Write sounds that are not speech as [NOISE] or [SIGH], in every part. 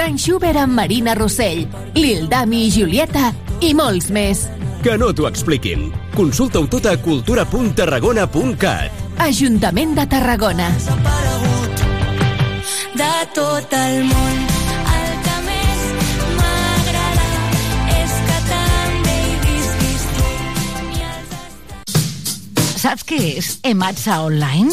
Frank Schubert amb Marina Rossell, Lil Dami i Julieta i molts més. Que no t'ho expliquin. Consulta-ho tot a cultura.tarragona.cat. Ajuntament de Tarragona. de tot el món. Saps què és Ematsa Online?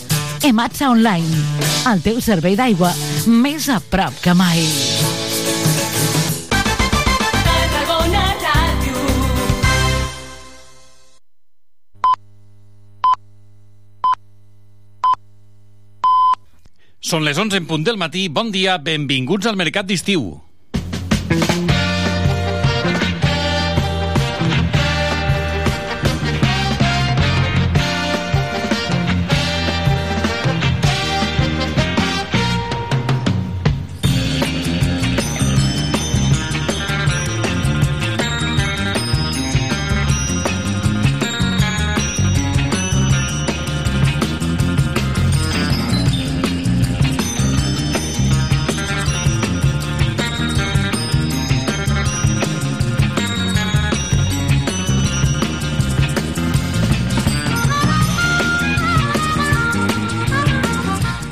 Ematsa Online, el teu servei d'aigua més a prop que mai. Són les 11 en punt del matí. Bon dia, benvinguts al Mercat d'Estiu.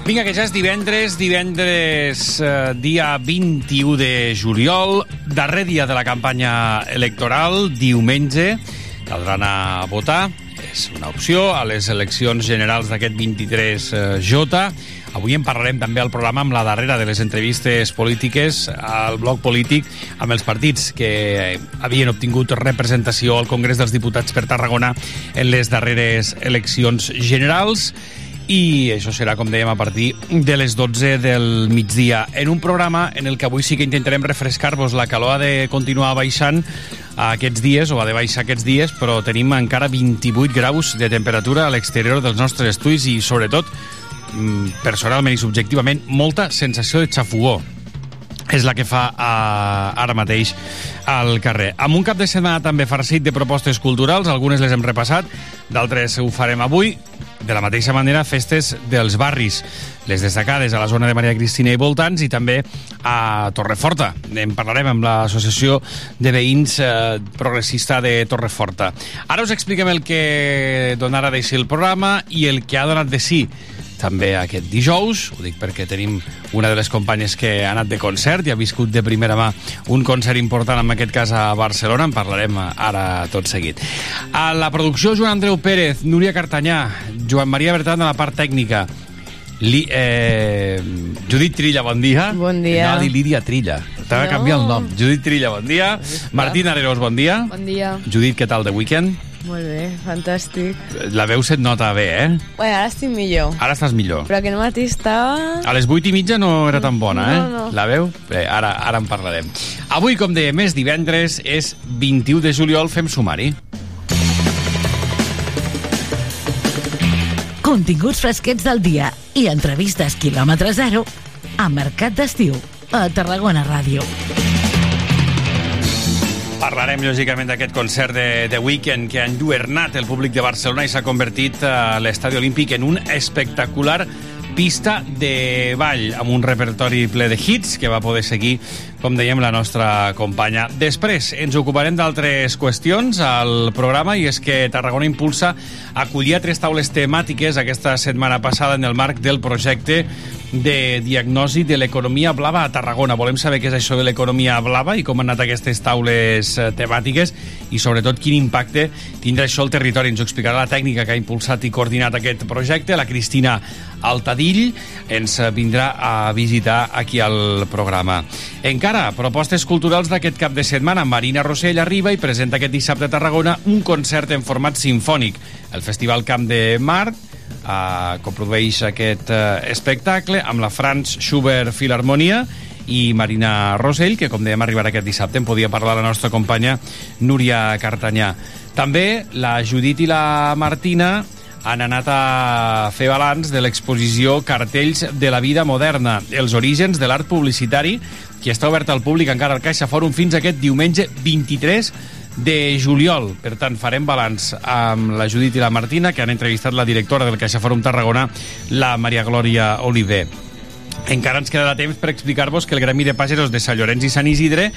Vinga, que ja és divendres, divendres eh, dia 21 de juliol, darrer dia de la campanya electoral, diumenge, caldrà anar a votar, és una opció, a les eleccions generals d'aquest 23J. Avui en parlarem també al programa amb la darrera de les entrevistes polítiques al bloc polític amb els partits que havien obtingut representació al Congrés dels Diputats per Tarragona en les darreres eleccions generals i això serà, com dèiem, a partir de les 12 del migdia, en un programa en el que avui sí que intentarem refrescar-vos. La calor ha de continuar baixant aquests dies, o ha de baixar aquests dies, però tenim encara 28 graus de temperatura a l'exterior dels nostres estudis i, sobretot, mm, personalment i subjectivament, molta sensació de xafogó és la que fa uh, ara mateix al carrer. Amb un cap de setmana també farcit de propostes culturals, algunes les hem repassat, d'altres ho farem avui. De la mateixa manera, festes dels barris, les destacades a la zona de Maria Cristina i voltants i també a Torreforta. En parlarem amb l'Associació de Veïns eh, Progressista de Torreforta. Ara us expliquem el que donarà de si el programa i el que ha donat de si també aquest dijous, ho dic perquè tenim una de les companyes que ha anat de concert i ha viscut de primera mà un concert important, en aquest cas a Barcelona, en parlarem ara tot seguit. A la producció, Joan Andreu Pérez, Núria Cartanyà, Joan Maria Bertran a la part tècnica, Li, eh, Judit Trilla, bon dia. Bon dia. Dir Lídia Trilla. T'ha de No. canviar el nom. Judit Trilla, bon dia. Martín Areros, bon dia. Bon dia. Judit, què tal de weekend? Molt bé, fantàstic. La veu se't nota bé, eh? Bé, ara estic millor. Ara estàs millor. Però aquest matí estava... A les 8 i mitja no era tan bona, eh? No, no. La veu? Bé, ara, ara en parlarem. Avui, com dèiem, és divendres, és 21 de juliol, fem sumari. Continguts fresquets del dia i entrevistes quilòmetre zero a Mercat d'Estiu a Tarragona Ràdio. Parlarem, lògicament, d'aquest concert de, de Weekend que ha enlluernat el públic de Barcelona i s'ha convertit a l'Estadi Olímpic en un espectacular pista de ball amb un repertori ple de hits que va poder seguir, com dèiem, la nostra companya. Després ens ocuparem d'altres qüestions al programa i és que Tarragona Impulsa acollia tres taules temàtiques aquesta setmana passada en el marc del projecte de diagnosi de l'economia blava a Tarragona. Volem saber què és això de l'economia blava i com han anat aquestes taules eh, temàtiques i sobretot quin impacte tindrà això al territori. Ens ho explicarà la tècnica que ha impulsat i coordinat aquest projecte, la Cristina Altadill, ens vindrà a visitar aquí al programa. Encara, propostes culturals d'aquest cap de setmana. Marina Rossell arriba i presenta aquest dissabte a Tarragona un concert en format sinfònic. El Festival Camp de Mar eh, coprodueix aquest eh, espectacle amb la Franz Schubert Filharmonia i Marina Rosell, que com dèiem arribarà aquest dissabte, en podia parlar la nostra companya Núria Cartanyà. També la Judit i la Martina han anat a fer balanç de l'exposició Cartells de la vida moderna, els orígens de l'art publicitari, que està obert al públic encara al Caixa Fòrum fins aquest diumenge 23 de juliol. Per tant, farem balanç amb la Judit i la Martina, que han entrevistat la directora del Caixa Fòrum Tarragona, la Maria Glòria Oliver. Encara ens quedarà temps per explicar-vos que el Gremi de Pagesos de Sant Llorenç i Sant Isidre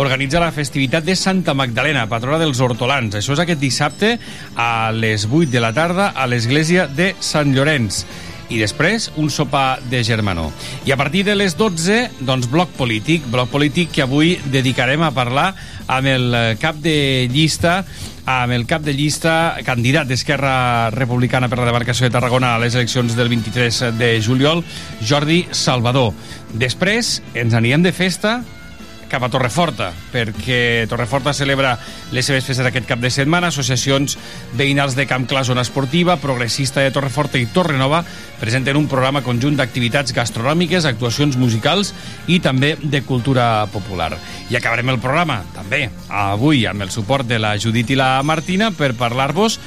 organitza la festivitat de Santa Magdalena, patrona dels hortolans. Això és aquest dissabte a les 8 de la tarda a l'església de Sant Llorenç i després un sopar de germanor. I a partir de les 12, doncs, bloc polític, bloc polític que avui dedicarem a parlar amb el cap de llista amb el cap de llista, candidat d'Esquerra Republicana per la demarcació de Tarragona a les eleccions del 23 de juliol, Jordi Salvador. Després ens anirem de festa cap a Torreforta, perquè Torreforta celebra les seves festes aquest cap de setmana. Associacions veïnals de Camp Clar, zona esportiva, Progressista de Torreforta i Torrenova presenten un programa conjunt d'activitats gastronòmiques, actuacions musicals i també de cultura popular. I acabarem el programa, també, avui, amb el suport de la Judit i la Martina, per parlar-vos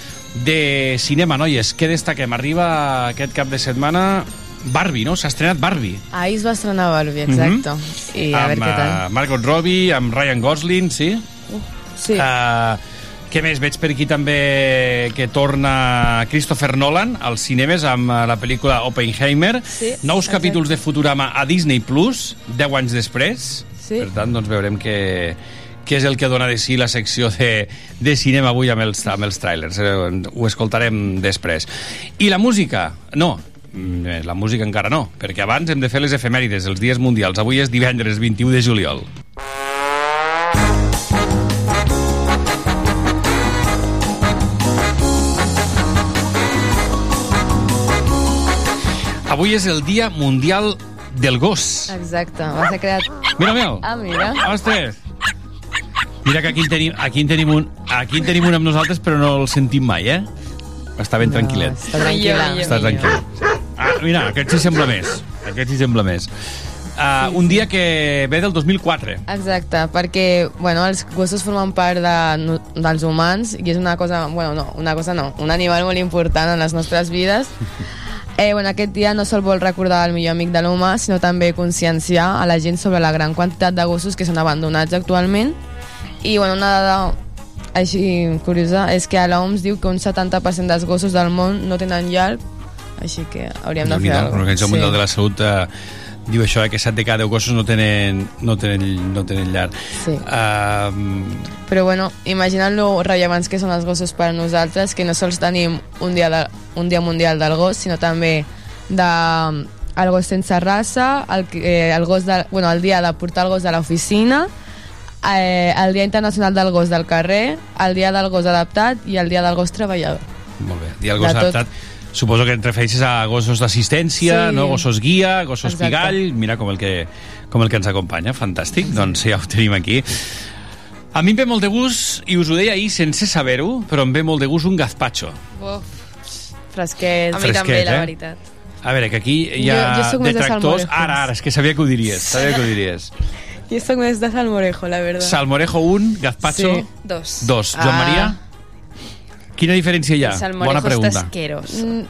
de cinema, noies. Què destaquem? Arriba aquest cap de setmana Barbie, no? S'ha estrenat Barbie. Ahir es va estrenar Barbie, exacte. I a amb veure què tal. eh, Margot Robbie, amb Ryan Gosling, sí? Sí, Uh, què més? Veig per aquí també que torna Christopher Nolan als cinemes amb eh, la pel·lícula Oppenheimer. Sí, Nous exacte. capítols de Futurama a Disney+, Plus, 10 anys després. Sí. Per tant, doncs veurem què, què és el que dona de si la secció de, de cinema avui amb els, amb els trailers. Ho escoltarem després. I la música? No, mm, la música encara no, perquè abans hem de fer les efemèrides, els dies mundials. Avui és divendres 21 de juliol. Avui és el Dia Mundial del Gos. exacte. Va ser creat... Mira, mira. Ah, mira. Ostres. Mira que aquí en tenim, aquí en tenim, un, aquí en tenim un amb nosaltres, però no el sentim mai, eh? Està ben tranquil·let. Està tranquil·la. Està tranquil. Ah, mira, aquest sí sembla més. Aquest sí sembla més. Uh, un dia que ve del 2004. Exacte, perquè bueno, els gossos formen part de, dels humans i és una cosa, bueno, no, una cosa no, un animal molt important en les nostres vides. [LAUGHS] Eh, bueno, aquest dia no sol vol recordar el millor amic de l'humà, sinó també conscienciar a la gent sobre la gran quantitat de gossos que són abandonats actualment. I bueno, una dada així curiosa és que a l'OMS diu que un 70% dels gossos del món no tenen llar, així que hauríem de fer Déu-n'hi-do, alguna L'Organització Mundial de la Salut eh, diu això, eh, que 7 de cada 10 gossos no tenen, no tenen, no tenen llar. Sí. Uh, Però bueno, imagina't lo rellevants que són els gossos per a nosaltres, que no sols tenim un dia, de, un dia mundial del gos, sinó també de el gos sense raça, el, eh, el, gos de, bueno, el dia de portar el gos a l'oficina, eh, el dia internacional del gos del carrer, el dia del gos adaptat i el dia del gos treballador. Molt bé. I el gos De tot. Suposo que et refereixes a gossos d'assistència, Sí. no? gossos guia, gossos Exacte. pigall, mira com el, que, com el que ens acompanya, fantàstic, doncs ja ho tenim aquí. A mi em ve molt de gust, i us ho deia ahir sense saber-ho, però em ve molt de gust un gazpacho. Uf, Fresquet. a mi Fresquet, també, la eh? veritat. A veure, que aquí hi Jo- ha jo de detractors... salmorejos. Ara, ara, és que sabia que ho diries, sabia que ho diries. Jo soc més de salmorejo, la verdad. Salmorejo 1, gazpacho Sí. Dos. 2. Joan Ah. Maria? Quina diferència hi ha? Bona pregunta.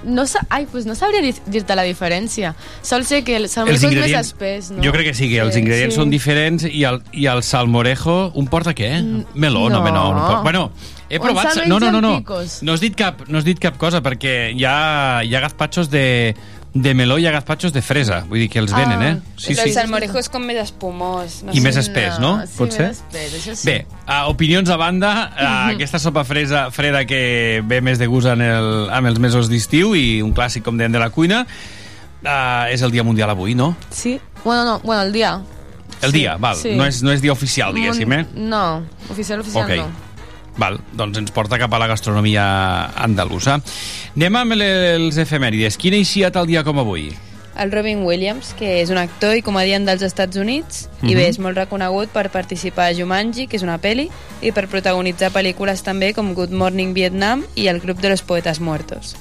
No Ai, pues no sabria dir- dir-te la diferència. Sol ser que el Els salmorejo és més espès, no? jo crec que sí, que els Sí, ingredients sí. són diferents i el, i el salmorejo, un porta què? Meló, no, no. no, no, no bueno, he provat... No, no, no, no, no has dit cap, no has dit cap cosa perquè hi ha, hi ha gazpachos de, de meló i hi ha gazpachos de fresa, vull dir que els venen, eh? Sí, el salmorejo és com més espumós. No I sé. més espès, no? Sí, Pot ser? més espès, això sí. Bé, uh, opinions a banda, uh, aquesta sopa fresa, freda que ve més de gust en el, amb els mesos d'estiu i un clàssic, com dèiem, de la cuina, uh, és el Dia Mundial avui, no? Sí? Bueno, no, bueno, el dia. El Sí, dia, val. sí. No, és, no és dia oficial, diguéssim, eh? No, oficial, oficial Ok. no. Val, doncs ens porta cap a la gastronomia andalusa. Anem amb els efemèrides. Quin ha eixit el dia com avui? El Robin Williams, que és un actor i comediant dels Estats Units, i Mhm. bé, és molt reconegut per participar a Jumanji, que és una pel·li, i per protagonitzar pel·lícules també com Good Morning Vietnam i El grup de los poetas muertos.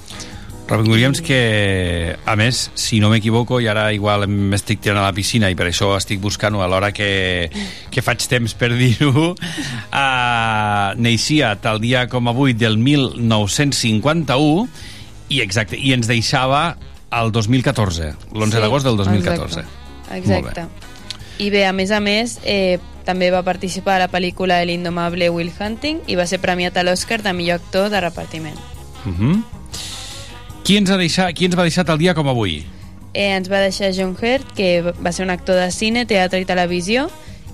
Robin Williams que, a més, si no m'equivoco, i ara igual m'estic tirant a la piscina i per això estic buscant-ho a l'hora que, que faig temps per dir-ho, uh, neixia tal dia com avui del 1951 i exacte, i ens deixava el 2014, l'11 Sí, d'agost del 2014. Exacte. I bé, a més a més, eh, també va participar a la pel·lícula El indomable Will Hunting i va ser premiat a l'Oscar de millor actor de repartiment. Uh -huh. Qui, ens ha deixat, qui ens va deixar tal dia com avui? Eh, ens va deixar John Hurt, que va ser un actor de cine, teatre i televisió,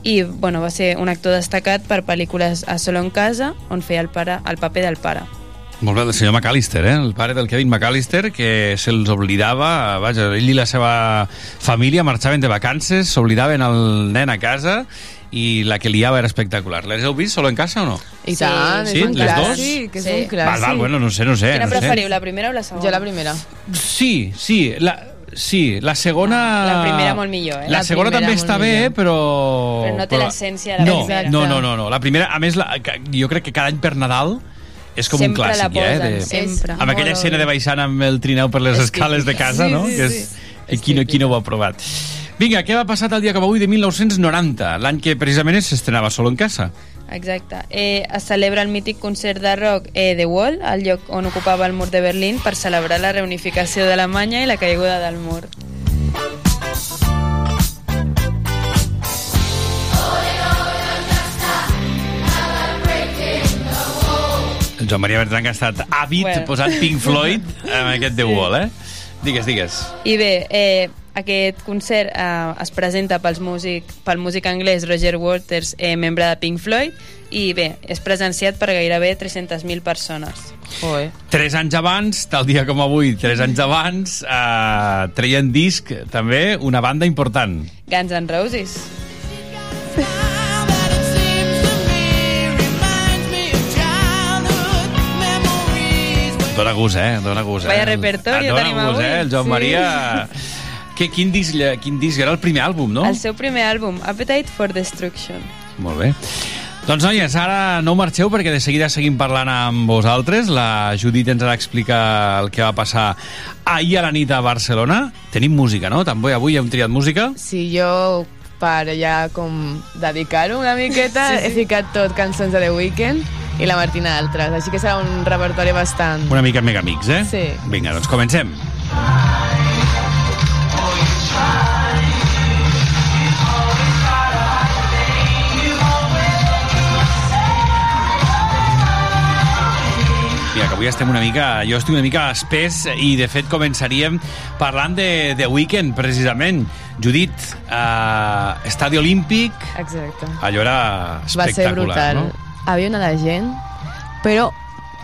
i bueno, va ser un actor destacat per pel·lícules a Solo en casa, on feia el, pare, el paper del pare. Molt bé, el senyor McAllister, eh? el pare del Kevin McAllister, que se'ls oblidava, vaja, ell i la seva família marxaven de vacances, s'oblidaven el nen a casa i la que liava era espectacular. Les heu vist solo en casa o no? I Sí. tant, Sí? és un Les dos? clàssic, és Sí. un clàssic. Val, val, bueno, no sé, no sé. Quina no sé. preferiu, la primera o la segona? Jo la primera. Sí, sí, la, sí, la segona... La primera molt millor, eh? La, La segona també està bé, millor. però... Però no té l'essència de la no, primera. No, no, no, no. La primera, a més, la, que- jo crec que cada any per Nadal és com Sempre un clàssic, posen, eh? De, sempre. amb aquella escena de baixant amb el trineu per les És escales de casa, Sí, no? sí, que sí. és, i qui, no, qui no ho ha provat? Vinga, què va passar el dia com avui de 1990, l'any que precisament s'estrenava Solo en casa? Exacte. Eh, es celebra el mític concert de rock eh, The Wall, al lloc on ocupava el mur de Berlín, per celebrar la reunificació d'Alemanya i la caiguda del mur. Joan Maria Bertran que ha estat àvid Bueno. posant Pink Floyd [LAUGHS] amb aquest The Wall, eh? Digues, digues. I bé, eh, aquest concert eh, es presenta pels músic, pel músic anglès Roger Waters, eh, membre de Pink Floyd, i bé, és presenciat per gairebé 300.000 persones. Joder. Tres anys abans, tal dia com avui, tres anys abans, eh, treien disc també una banda important. Guns N' Roses. [LAUGHS] Dóna gust, eh? Dóna gust, eh? Vaya repertori Dóna tenim gust, avui. eh? El Joan Sí. Maria... Que, quin, disc, quin disc era el primer àlbum, no? El seu primer àlbum, Appetite for Destruction. Molt bé. Doncs, noies, ara no marxeu perquè de seguida seguim parlant amb vosaltres. La Judit ens ha d'explicar el que va passar ahir a la nit a Barcelona. Tenim música, no? També avui hem triat música. Sí, jo per ja com dedicar-ho una miqueta sí, sí. he ficat tot cançons de The Weeknd i la Martina altres, així que serà un repertori bastant... Una mica mega amics, eh? Sí. Vinga, doncs comencem. Mira, que avui estem una mica... Jo estic una mica espès i, de fet, començaríem parlant de, de Weekend, precisament. Judit, uh, Estadi Olímpic, Exacte. allò era Va ser espectacular, brutal. no? Havia una de gent, però...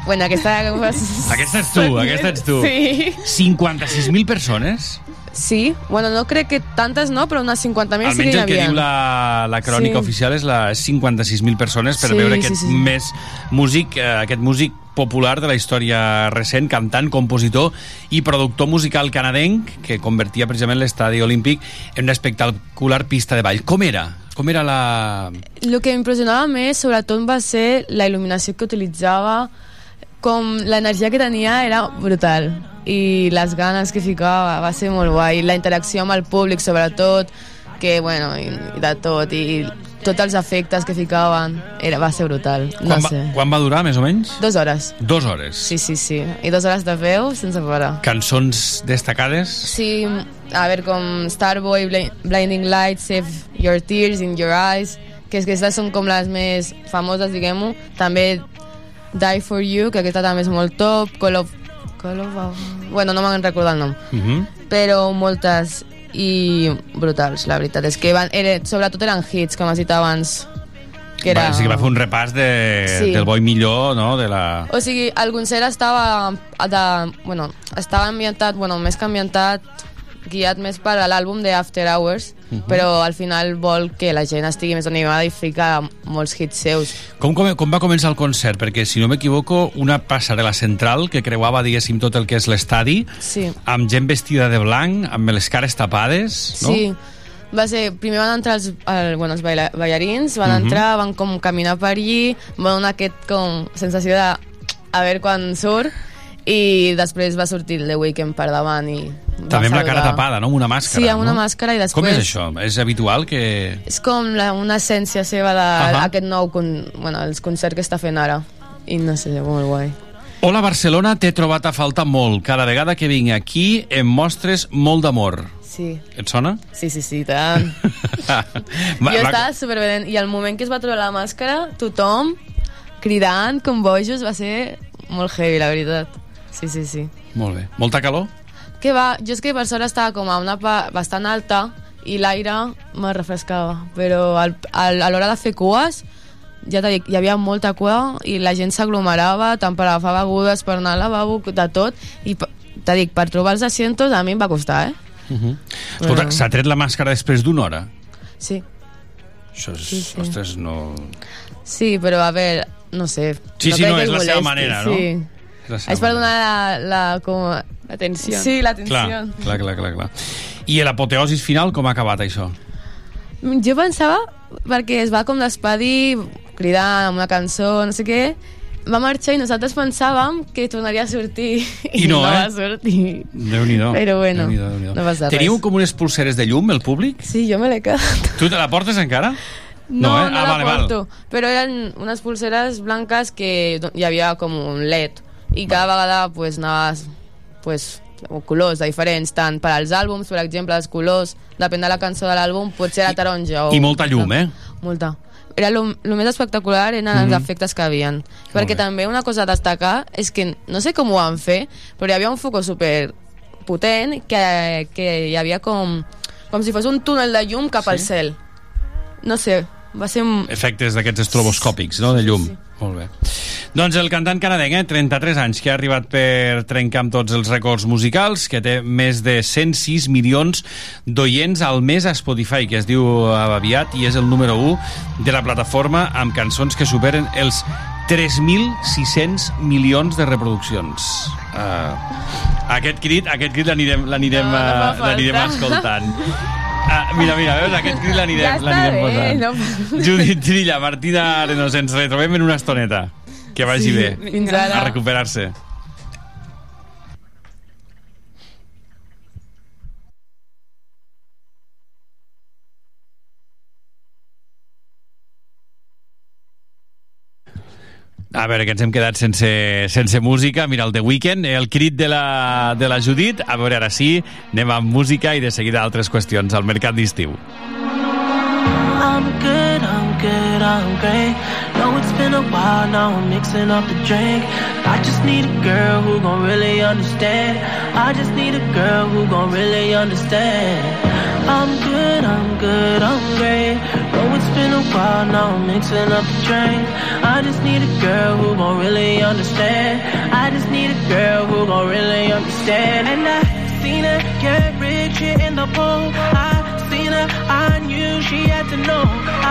Bueno, aquesta... [LAUGHS] Aquesta ets tu, aquesta ets tu. Sí. 56.000 persones? Sí, bueno, no crec que tantes no, però unes 50.000 sí Almenys que hi el que havia. diu la, la crònica Sí. oficial és la 56.000 persones per Sí, veure sí, aquest sí. més músic, eh, aquest músic popular de la història recent, cantant, compositor i productor musical canadenc que convertia precisament l'estadi olímpic en una espectacular pista de ball. Com era? Com era la... El que m'impressionava més, sobretot, va ser la il·luminació que utilitzava, com l'energia que tenia era brutal i les ganes que ficava va ser molt guai, la interacció amb el públic sobretot, que bueno, i, i de tot, i tots els efectes que ficaven, era, va ser brutal, no quan, sé. va, quan va durar, més o menys? Dos hores. Dos hores. Sí, sí, sí. I dues hores de veu sense parar. Cançons destacades? Sí, a veure, com Starboy, Bli- Blinding Lights, Save Your Tears in Your Eyes, que és que aquestes són com les més famoses, diguem-ho. També Die For You, que aquesta també és molt top. Call of... Call of... Bueno, no me'n recordo el nom. Uh -huh. Però moltes i brutals, la veritat. És que van, era, sobretot eren hits, com has dit abans. Que era... Va, sí que va fer un repàs de, Sí. del boi millor, no?, de la... O sigui, el concert estava de, bueno, estava ambientat, bueno, més que ambientat, guiat més per a l'àlbum de After Hours, uh -huh. però al final vol que la gent estigui més animada i fica molts hits seus. Com, com, com va començar el concert? Perquè, si no m'equivoco, una passarel·la central que creuava, diguéssim, tot el que és l'estadi, Sí. amb gent vestida de blanc, amb les cares tapades, no? Sí, va ser, primer van entrar els, el, bueno, els baila, ballarins, van uh -huh. entrar, van com caminar per allí, van donar aquest com sensació de a veure quan surt, i després va sortir The Weeknd per davant i També amb la cara tapada, no? Amb una màscara. Sí, amb una no? màscara i després... Com és això? És habitual que... És com la, una essència seva d'aquest nou con, bueno, els concerts que està fent ara i no sé, molt guai Hola, Barcelona, t'he trobat a faltar molt. Cada vegada que vinc aquí em mostres molt d'amor. sí, Et sona? sí, sí, sí, tant [LAUGHS] Va, jo va- estava superbedent i al moment que es va trobar la màscara tothom cridant com bojos va ser molt heavy, la veritat sí, sí, sí Molt bé. Molta calor? Que va, jo és que per sort estava com a una part bastant alta i l'aire me refrescava però al, al, a l'hora de fer cues ja dit, hi havia molta cua i la gent s'aglomerava, tant per agafar begudes, per anar al lavabo, de tot i t'he dit, per trobar els asientos a mi em va costar, eh? Uh -huh. Escolta, s'ha tret la màscara després d'una hora? Sí, Això és... Sí, sí. Ostres, no... sí, però a veure, no sé Sí, sí, crec no, és la seva molesti, manera, no? Sí. Seva És per donar la, la, com... Atenció. Sí, l'atenció. Clar, clar, clar, clar, clar. I l'apoteosis final, com ha acabat això? Jo pensava, perquè es va com despedir, cridant amb una cançó, no sé què, va marxar i nosaltres pensàvem que tornaria a sortir I no, eh? va sortir. Déu-n'hi-do. Però bueno, Déu-n'hi-do, Déu-n'hi-do. no passa res. Teniu com unes pulseres de llum, el públic? Sí, jo me l'he quedat. Tu te la portes encara? No, no, eh? no Ah, la vale, val. porto. Però eren unes pulseres blanques que do- hi havia com un led i cada vegada pues, anaves pues, colors de diferents, tant per als àlbums, per exemple, els colors, depèn de la cançó de l'àlbum, pot ser la taronja o... I molta llum, eh? Molta. Era el més espectacular eren els efectes que havien. Perquè bé. també una cosa a destacar és que, no sé com ho van fer, però hi havia un foco super potent que, que hi havia com, com si fos un túnel de llum cap al cel. No sé, va ser... un- Efectes d'aquests estroboscòpics, no?, de llum. Sí, sí. Molt bé. Doncs el cantant canadenc, eh, 33 anys, que ha arribat per trencar amb tots els rècords musicals, que té més de 106 milions d'oients al mes a Spotify, que es diu aviat, i és el número 1 de la plataforma amb cançons que superen els 3.600 milions de reproduccions. Uh, aquest crit, aquest crit l'anirem No, no escoltant. [LAUGHS] Ah, mira, mira, veus? Aquest crit l'anirem Ja l'anirem bé, posant. no- Judit Trilla, Martina Arenos, ens retrobem en una estoneta. Que vagi Sí, bé. fins ara. A recuperar-se. A veure, que ens hem quedat sense, sense música. Mira, el The Weeknd, el crit de la, de la Judit. A veure, ara sí, anem amb música i de seguida altres qüestions al mercat d'estiu. I'm good, I'm good, I'm great. While, now I'm mixing up the drink. I just need a girl who gon' really understand. I just need a girl who gon' really understand. I'm good, I'm good, I'm great. Know it's been a while, now I'm mixing up the drink. I just need a girl who gon' really understand. I just need a girl who gon' really understand. And I seen her get rich in the pool. I her, I knew she had to know.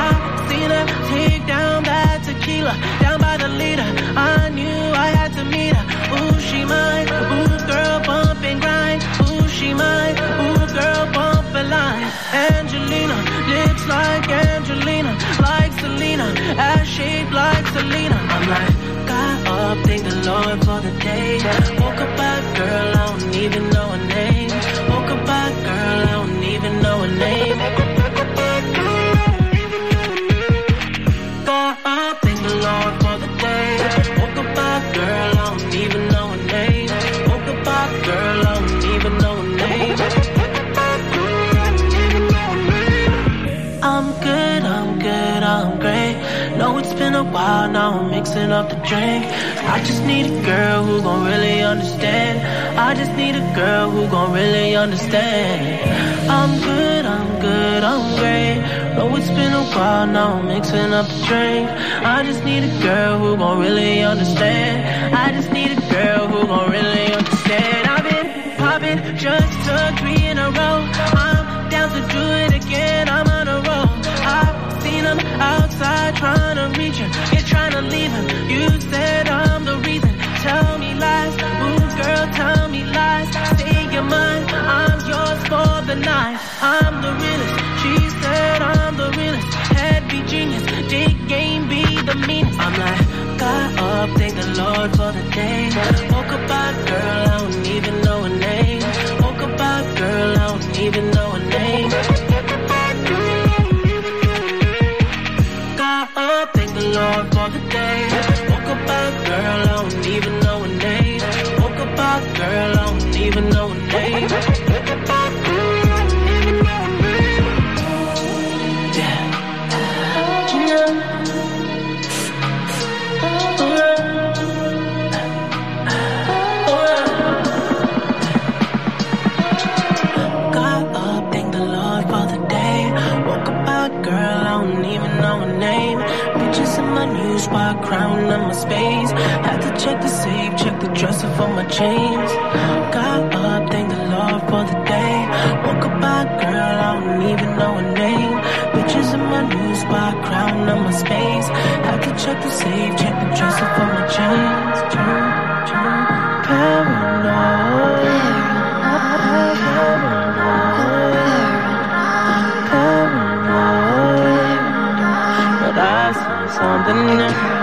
I seen her take down that tequila, down by the leader. I knew I had to meet her. Ooh, she mine. Ooh, girl, bump and grind. Ooh, she mine. Ooh, girl, bump a line. Angelina, lips like Angelina, like Selena, ass shaped like Selena. I'm like, got up, thank the Lord for the day. Woke up girl, I don't even know her name. Girl, I don't even know her name. For the day. Woke up girl, I don't even know her name. Woke up girl, I don't even know her name. I'm good, I'm good, I'm great. Been a while, now I'm mixing up the drink. I just need a girl who gon' really understand. I just need a girl who gon' really understand. I'm good, I'm good, I'm great. Know it's been a while, now I'm mixing up the drink. I just need a girl who gon' really understand. I just need a girl who gon' really understand. I've been popping just to three outside trying to reach him, you're trying to leave him. You said I'm the reason. Tell me lies, ooh girl, tell me lies. Say you're mine, I'm yours for the night. I'm the realest. She said I'm the realest. Head be genius, dick game be the meanest. I'm like, got up, thank the Lord for the day. Woke up girl. Got crown on my space. Had to check the safe, check the dresser for my chains. Got up, thank the Lord for the day. Woke up out, girl, I don't even know her name. Bitches in my new spot, crown on my space. Had to check the safe, check the dresser for my chains. Paranoid. But I see something new.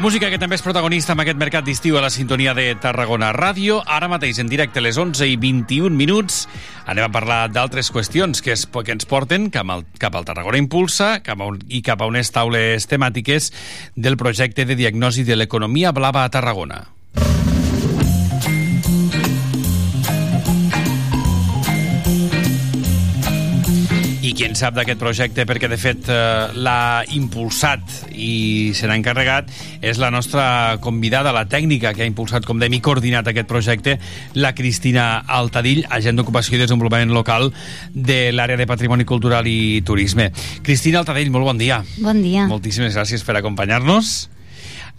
La música que també és protagonista en aquest mercat d'estiu a la sintonia de Tarragona Ràdio. Ara mateix, en directe a les 11 i 21 minuts, anem a parlar d'altres qüestions que, es, que ens porten cap al, cap al Tarragona Impulsa cap a un, i cap a unes taules temàtiques del projecte de diagnosi de l'economia blava a Tarragona. Qui en sap d'aquest projecte, perquè de fet eh, l'ha impulsat i se n'ha encarregat, és la nostra convidada, la tècnica que ha impulsat, com dèiem, i coordinat aquest projecte, la Cristina Altadill, agent d'ocupació i desenvolupament local de l'àrea de Patrimoni Cultural i Turisme. Cristina Altadill, molt bon dia. Bon dia. Moltíssimes gràcies per acompanyar-nos.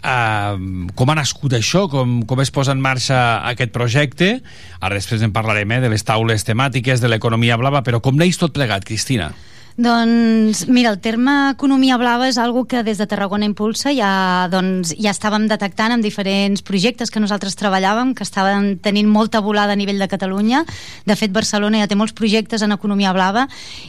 Uh, com ha nascut això, com, com es posa en marxa aquest projecte. Ara després en parlarem eh, de les taules temàtiques, de l'economia blava, però com neix tot plegat, Cristina? Doncs mira, el terme economia blava és algo que des de Tarragona Impulsa. Ja, doncs, ja estàvem detectant amb diferents projectes que nosaltres treballàvem, que estaven tenint molta volada a nivell de Catalunya. De fet, Barcelona ja té molts projectes en economia blava.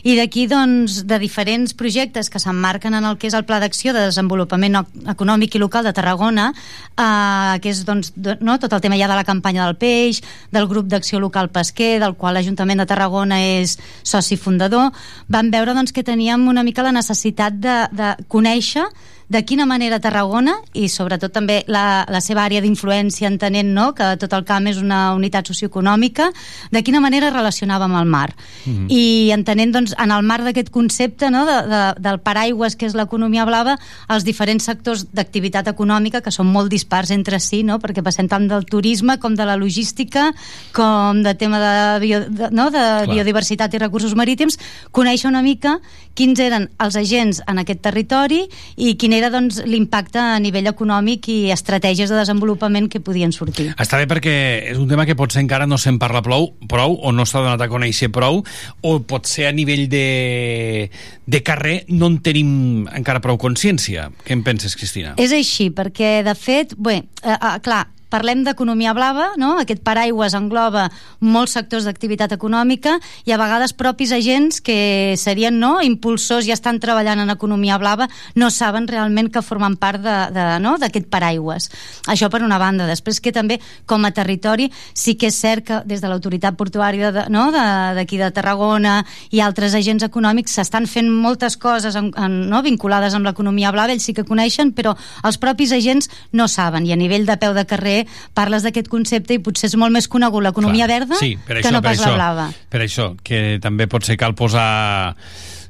I d'aquí, doncs, de diferents projectes que s'emmarquen en el que és el Pla d'Acció de Desenvolupament Econòmic i Local de Tarragona, eh, que és doncs, do- no, tot el tema ja de la campanya del peix, del grup d'acció local pesquer, del qual l'Ajuntament de Tarragona és soci fundador, vam veure doncs, que teníem una mica la necessitat de, de conèixer de quina manera Tarragona i sobretot també la, la seva àrea d'influència entenent no, que tot el camp és una unitat socioeconòmica, de quina manera es relacionava amb el mar. Mm. I entenent doncs, en el marc d'aquest concepte no, de, de, del paraigües que és l'economia blava, els diferents sectors d'activitat econòmica que són molt dispars entre si, no, perquè passem tant del turisme com de la logística, com de tema de, bio, de, no, de biodiversitat i recursos marítims, conèixer una mica quins eren els agents en aquest territori i quin era doncs, l'impacte a nivell econòmic i estratègies de desenvolupament que podien sortir. Està bé perquè és un tema que potser encara no se'n parla prou, prou o no s'ha donat a conèixer prou, o potser a nivell de, de carrer no en tenim encara prou consciència. Què en penses, Cristina? És així, perquè de fet, bé, eh, eh, clar, parlem d'economia blava, no? aquest paraigües engloba molts sectors d'activitat econòmica i a vegades propis agents que serien no, impulsors i estan treballant en economia blava no saben realment que formen part de- no, d'aquest paraigües. Això per una banda. Després que també com a territori sí que és cert que des de l'autoritat portuària de- no, d'aquí de, de Tarragona i altres agents econòmics s'estan fent moltes coses en, en, no, vinculades amb l'economia blava, ells sí que coneixen, però els propis agents no saben i a nivell de peu de carrer parles d'aquest concepte i potser és molt més conegut l'economia verda sí, per que això, no per pas això, la blava. Per això, que també potser cal posar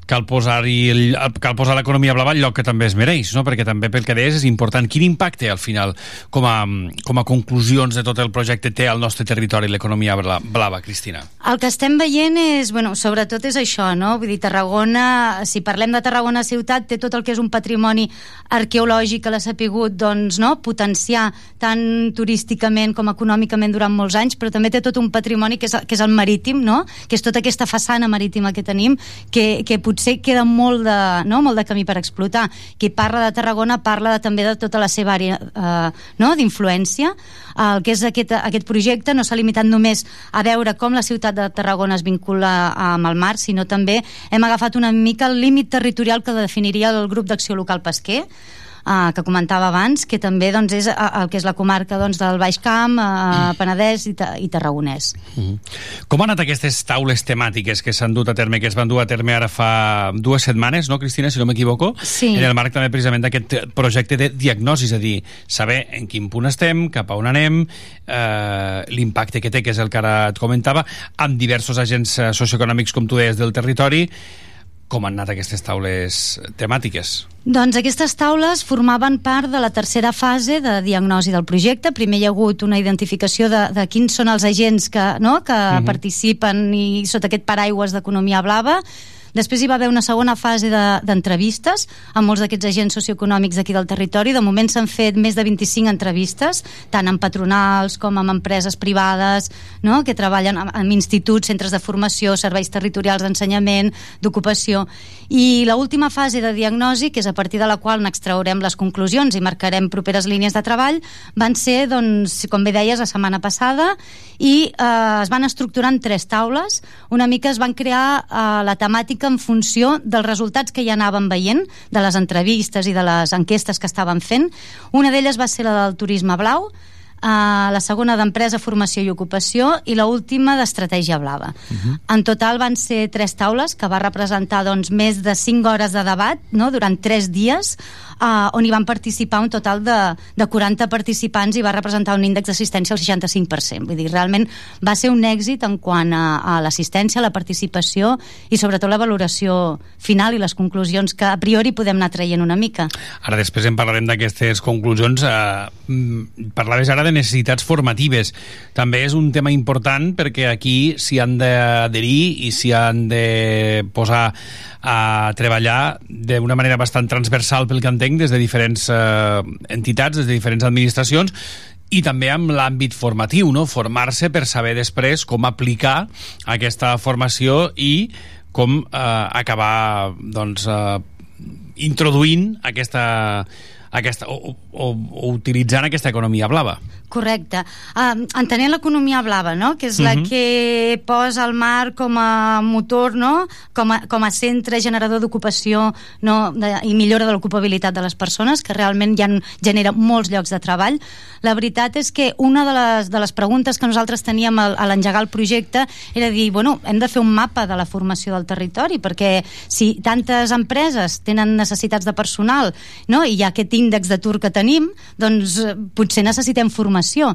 cal posar-hi el- cal posar l'economia blava al lloc que també es mereix, no? perquè també pel que deies és important. Quin impacte al final com a, com a conclusions de tot el projecte té al nostre territori l'economia bla- blava, Cristina? El que estem veient és, bueno, sobretot és això, no? Vull dir, Tarragona, si parlem de Tarragona ciutat, té tot el que és un patrimoni arqueològic que l'ha sapigut, doncs, no?, potenciar tant turísticament com econòmicament durant molts anys, però també té tot un patrimoni que és, que és el marítim, no?, que és tota aquesta façana marítima que tenim, que, que potser potser queda molt de, no? molt de camí per explotar. Qui parla de Tarragona parla de, també de tota la seva àrea eh, no? d'influència. El que és aquest, aquest projecte no s'ha limitat només a veure com la ciutat de Tarragona es vincula amb el mar, sinó també hem agafat una mica el límit territorial que definiria el grup d'acció local pesquer, uh, que comentava abans, que també doncs, és uh, el que és la comarca doncs, del Baix Camp, uh, Penedès i, i Tarragonès. Mm. Com han anat aquestes taules temàtiques que s'han dut a terme, que es van dur a terme ara fa dues setmanes, no, Cristina, si no m'equivoco? Sí. En el marc també precisament d'aquest projecte de diagnosi, és a dir, saber en quin punt estem, cap a on anem, eh, l'impacte que té, que és el que ara et comentava, amb diversos agents eh, socioeconòmics, com tu deies, del territori, com han anat aquestes taules temàtiques? Doncs aquestes taules formaven part de la tercera fase de diagnosi del projecte. Primer hi ha hagut una identificació de, de quins són els agents que, no, que uh -huh. participen i sota aquest paraigües d'economia blava, Després hi va haver una segona fase de- d'entrevistes amb molts d'aquests agents socioeconòmics d'aquí del territori. De moment s'han fet més de 25 entrevistes, tant amb patronals com amb empreses privades, no? que treballen amb, amb instituts, centres de formació, serveis territorials d'ensenyament, d'ocupació. I la última fase de diagnosi, que és a partir de la qual n'extraurem les conclusions i marcarem properes línies de treball, van ser, doncs, com bé deies, la setmana passada i eh, es van estructurar en tres taules. Una mica es van crear eh, la temàtica en funció dels resultats que ja anàvem veient, de les entrevistes i de les enquestes que estaven fent. Una d'elles va ser la del turisme blau, Uh, la segona d'empresa, formació i ocupació i la última d'estratègia blava. Uh -huh. En total van ser tres taules que va representar doncs, més de 5 hores de debat no? durant 3 dies uh, on hi van participar un total de, de 40 participants i va representar un índex d'assistència al 65%. Vull dir, realment va ser un èxit en quant a, a l'assistència, la participació i sobretot la valoració final i les conclusions que a priori podem anar traient una mica. Ara després en parlarem d'aquestes conclusions. Eh, mm, parlaves ara de necessitats formatives. També és un tema important perquè aquí s'hi han d'adherir i s'hi han de posar a treballar d'una manera bastant transversal pel que entenc des de diferents eh, entitats, des de diferents administracions i també amb l'àmbit formatiu, no? formar-se per saber després com aplicar aquesta formació i com eh, acabar doncs, eh, introduint aquesta, aquesta o, o, o utilitzant aquesta economia blava. Correcte. Uh, entenent l'economia blava, no? que és la Mhm. que posa el mar com a motor, no? com, a, com a centre generador d'ocupació no? de, i millora de l'ocupabilitat de les persones, que realment ja genera molts llocs de treball. La veritat és que una de les, de les preguntes que nosaltres teníem al- a l'engegar el projecte era dir, bueno, hem de fer un mapa de la formació del territori, perquè si tantes empreses tenen necessitats de personal no? i hi ha aquest índex d'atur que tenim, doncs eh, potser necessitem formació.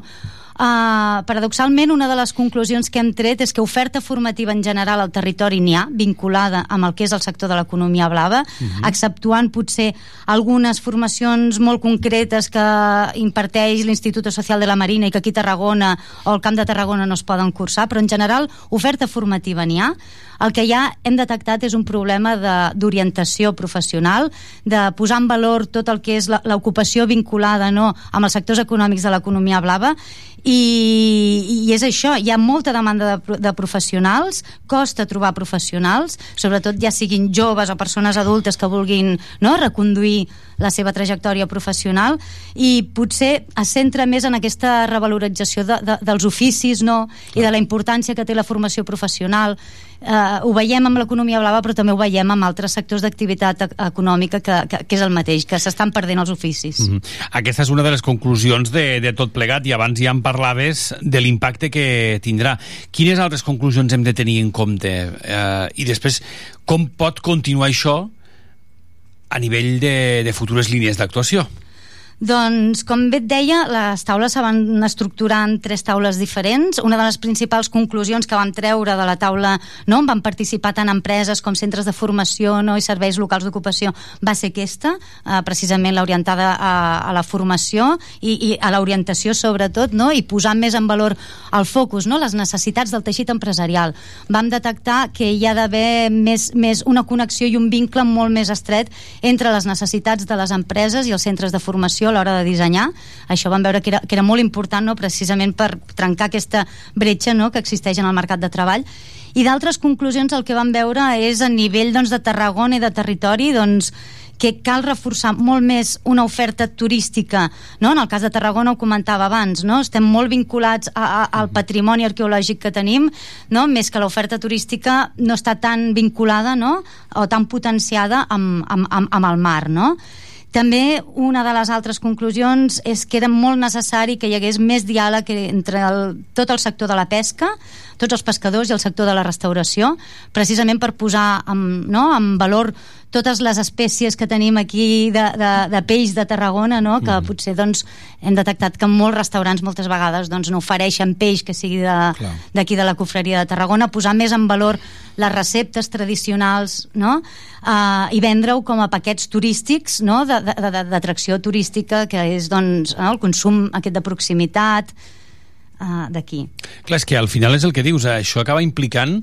Uh, paradoxalment, una de les conclusions que hem tret és que oferta formativa en general al territori n'hi ha, vinculada amb el que és el sector de l'economia blava, Mhm. exceptuant potser algunes formacions molt concretes que imparteix l'Institut Social de la Marina i que aquí a Tarragona o al Camp de Tarragona no es poden cursar, però en general oferta formativa n'hi ha. El que ja hem detectat és un problema de- d'orientació professional, de posar en valor tot el que és la- l'ocupació vinculada no, amb els sectors econòmics de l'economia blava. I, i és això, hi ha molta demanda de, de professionals, costa trobar professionals, sobretot ja siguin joves o persones adultes que vulguin no, reconduir la seva trajectòria professional. I potser es centra més en aquesta revalorització de, de, dels oficis no? i de la importància que té la formació professional eh, ho veiem amb l'economia blava però també ho veiem amb altres sectors d'activitat e- econòmica que, que, que és el mateix, que s'estan perdent els oficis. Mm -hmm. Aquesta és una de les conclusions de, de tot plegat i abans ja en parlaves de l'impacte que tindrà. Quines altres conclusions hem de tenir en compte? Eh, I després, com pot continuar això a nivell de, de futures línies d'actuació? Doncs, com bé et deia, les taules se van estructurar en tres taules diferents. Una de les principals conclusions que vam treure de la taula no, on van participar tant empreses com centres de formació no, i serveis locals d'ocupació va ser aquesta, eh, precisament l'orientada a, a la formació i, i a l'orientació sobretot, no, i posar més en valor el focus, no, les necessitats del teixit empresarial. Vam detectar que hi ha d'haver més, més una connexió i un vincle molt més estret entre les necessitats de les empreses i els centres de formació, a l'hora de dissenyar. Això vam veure que era, que era molt important, no? precisament per trencar aquesta bretxa no? que existeix en el mercat de treball. I d'altres conclusions el que vam veure és a nivell doncs, de Tarragona i de territori doncs, que cal reforçar molt més una oferta turística, no? en el cas de Tarragona ho comentava abans, no? estem molt vinculats a, a, al patrimoni arqueològic que tenim, no? més que l'oferta turística no està tan vinculada no? o tan potenciada amb, amb, amb, amb el mar. No? També una de les altres conclusions és que era molt necessari que hi hagués més diàleg entre el, tot el sector de la pesca, tots els pescadors i el sector de la restauració, precisament per posar en, no, en valor totes les espècies que tenim aquí de, de, de peix de Tarragona, no? que mm. potser doncs, hem detectat que molts restaurants moltes vegades doncs, no ofereixen peix que sigui d'aquí de, de la cofreria de Tarragona, posar més en valor les receptes tradicionals no? uh, i vendre-ho com a paquets turístics no? d'atracció turística que és doncs, no? el consum aquest de proximitat uh, d'aquí. Clar, és que al final és el que dius, eh? això acaba implicant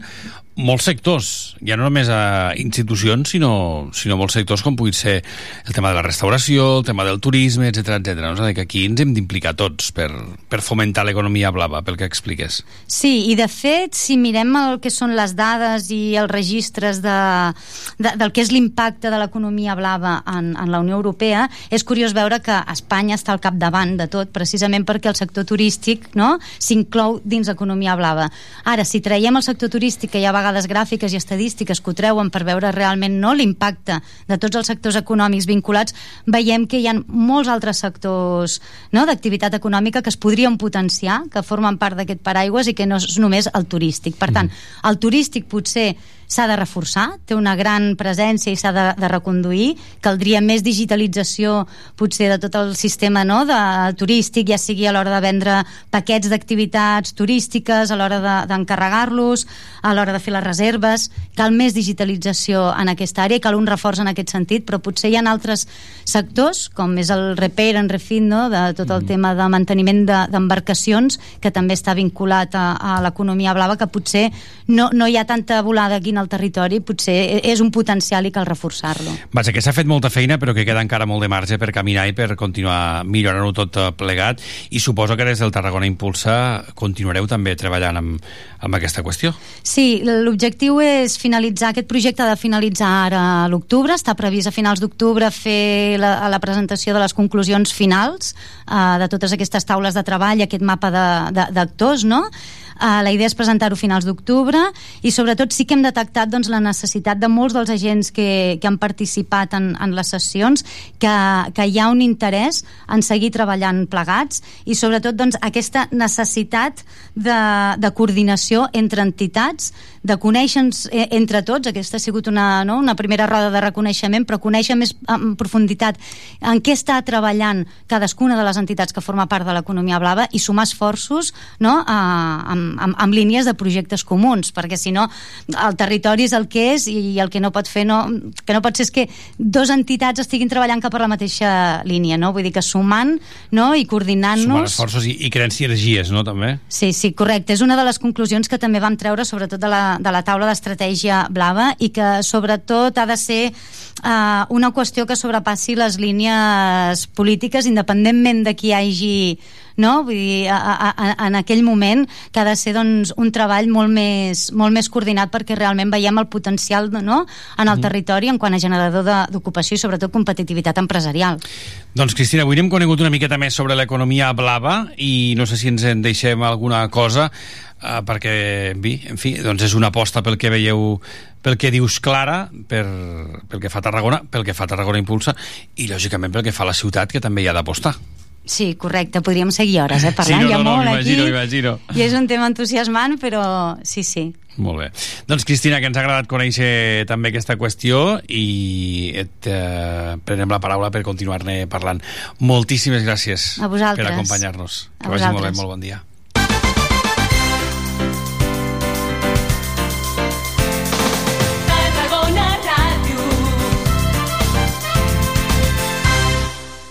molts sectors, ja no només a institucions, sinó, sinó molts sectors com pugui ser el tema de la restauració, el tema del turisme, etc etc. No? És dir, que aquí ens hem d'implicar tots per, per fomentar l'economia blava, pel que expliques. Sí, i de fet, si mirem el que són les dades i els registres de, de, del que és l'impacte de l'economia blava en, en la Unió Europea, és curiós veure que Espanya està al capdavant de tot, precisament perquè el sector turístic no, s'inclou dins l'economia blava. Ara, si traiem el sector turístic, que ja va gràfiques i estadístiques que ho treuen per veure realment no l'impacte de tots els sectors econòmics vinculats, veiem que hi ha molts altres sectors no, d'activitat econòmica que es podrien potenciar, que formen part d'aquest paraigües i que no és només el turístic. Per tant, el turístic potser s'ha de reforçar, té una gran presència i s'ha de, de reconduir, caldria més digitalització potser de tot el sistema no, de, turístic, ja sigui a l'hora de vendre paquets d'activitats turístiques, a l'hora d'encarregar-los, de, a l'hora de fer les reserves, cal més digitalització en aquesta àrea, cal un reforç en aquest sentit, però potser hi ha altres sectors, com és el repair and refit, no, de tot el mm. tema de manteniment d'embarcacions, de, que també està vinculat a, a l'economia blava, que potser no, no hi ha tanta volada aquí en el territori, potser és un potencial i cal reforçar-lo. Vaja, que s'ha fet molta feina, però que queda encara molt de marge per caminar i per continuar millorant-ho tot eh, plegat, i suposo que des del Tarragona Impulsa continuareu també treballant amb, amb aquesta qüestió. Sí, l'objectiu és finalitzar, aquest projecte de finalitzar ara a l'octubre, està previst a finals d'octubre fer la, la presentació de les conclusions finals uh, de totes aquestes taules de treball, aquest mapa d'actors, no? Uh, la idea és presentar-ho a finals d'octubre i sobretot sí que hem detectat doncs, la necessitat de molts dels agents que, que han participat en, en les sessions que, que hi ha un interès en seguir treballant plegats i sobretot doncs, aquesta necessitat de, de coordinació entre entitats, de conèixer-nos eh, entre tots, aquesta ha sigut una, no, una primera roda de reconeixement, però conèixer més en profunditat en què està treballant cadascuna de les entitats que forma part de l'economia blava i sumar esforços no, a, amb, amb, amb, línies de projectes comuns, perquè si no el territori és el que és i el que no pot fer no, que no pot ser és que dos entitats estiguin treballant cap a la mateixa línia, no? Vull dir que sumant no? i coordinant-nos... Sumant esforços i, i creant sinergies, no? També. Sí, sí, correcte. És una de les conclusions que també vam treure sobretot de la, de la taula d'estratègia blava i que sobretot ha de ser uh, una qüestió que sobrepassi les línies polítiques independentment de qui hagi no? Vull dir, a, a, a, en aquell moment que ha de ser doncs, un treball molt més, molt més coordinat perquè realment veiem el potencial no? en el mm. territori en quant a generador d'ocupació i sobretot competitivitat empresarial. Doncs Cristina, avui hem conegut una miqueta més sobre l'economia blava i no sé si ens en deixem alguna cosa uh, perquè, en fi, en fi, doncs és una aposta pel que veieu pel que dius Clara, per, pel que fa Tarragona, pel que fa Tarragona Impulsa i, lògicament, pel que fa la ciutat, que també hi ha d'apostar. Sí, correcte, podríem seguir hores, eh, parlant. Sí, no, Hi ha no, molt aquí, m'imagino. i és un tema entusiasmant, però sí, sí. Molt bé. Doncs, Cristina, que ens ha agradat conèixer també aquesta qüestió i et eh, prenem la paraula per continuar-ne parlant. Moltíssimes gràcies A vosaltres. per acompanyar-nos. A Que vagi molt bé, molt bon dia.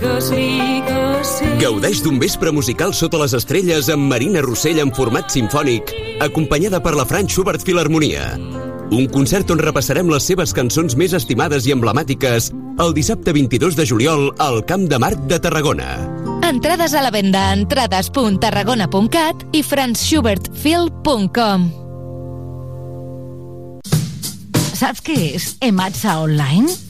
Digues, digues, sí. Gaudeix d'un vespre musical sota les estrelles amb Marina Rossell en format sinfònic, acompanyada per la Frank Schubert Filharmonia. Un concert on repassarem les seves cançons més estimades i emblemàtiques el dissabte 22 de juliol al Camp de Marc de Tarragona. Entrades a la venda a entrades.tarragona.cat i franzschubertfil.com Saps què és Ematsa Online?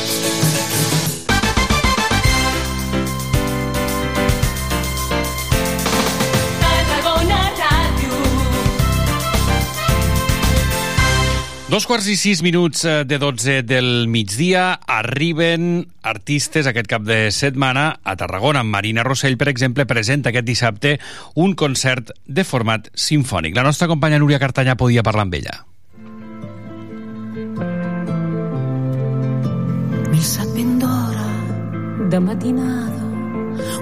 Dos quarts i sis minuts eh, de 12 del migdia arriben artistes aquest cap de setmana a Tarragona. Marina Rossell, per exemple, presenta aquest dissabte un concert de format sinfònic. La nostra companya Núria Cartanya podia parlar amb ella. Mi sapent d'hora de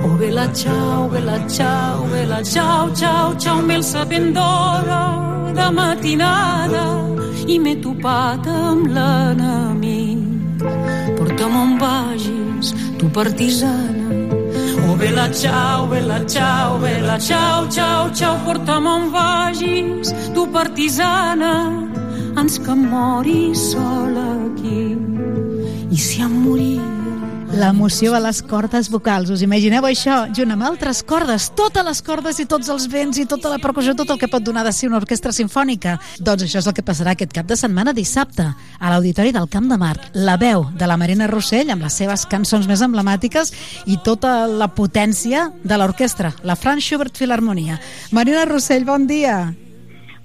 Oh, bella ciao, bella ciao, bella ciao, ciao, ciao, mel sapent d'hora de matinada i m'he topat amb l'enemic. Porta'm on vagis, tu partisana. Oh, bella ciao, bella ciao, bella ciao, ciao, ciao, porta'm on vagis, tu partisana. Ans que em sola aquí. I si em moria L'emoció a les cordes vocals. Us imagineu això, junt amb altres cordes, totes les cordes i tots els vents i tota la percussió, tot el que pot donar de si una orquestra sinfònica. Doncs això és el que passarà aquest cap de setmana dissabte a l'Auditori del Camp de Marc. La veu de la Marina Rossell amb les seves cançons més emblemàtiques i tota la potència de l'orquestra, la Franz Schubert Filharmonia. Marina Rossell, bon dia.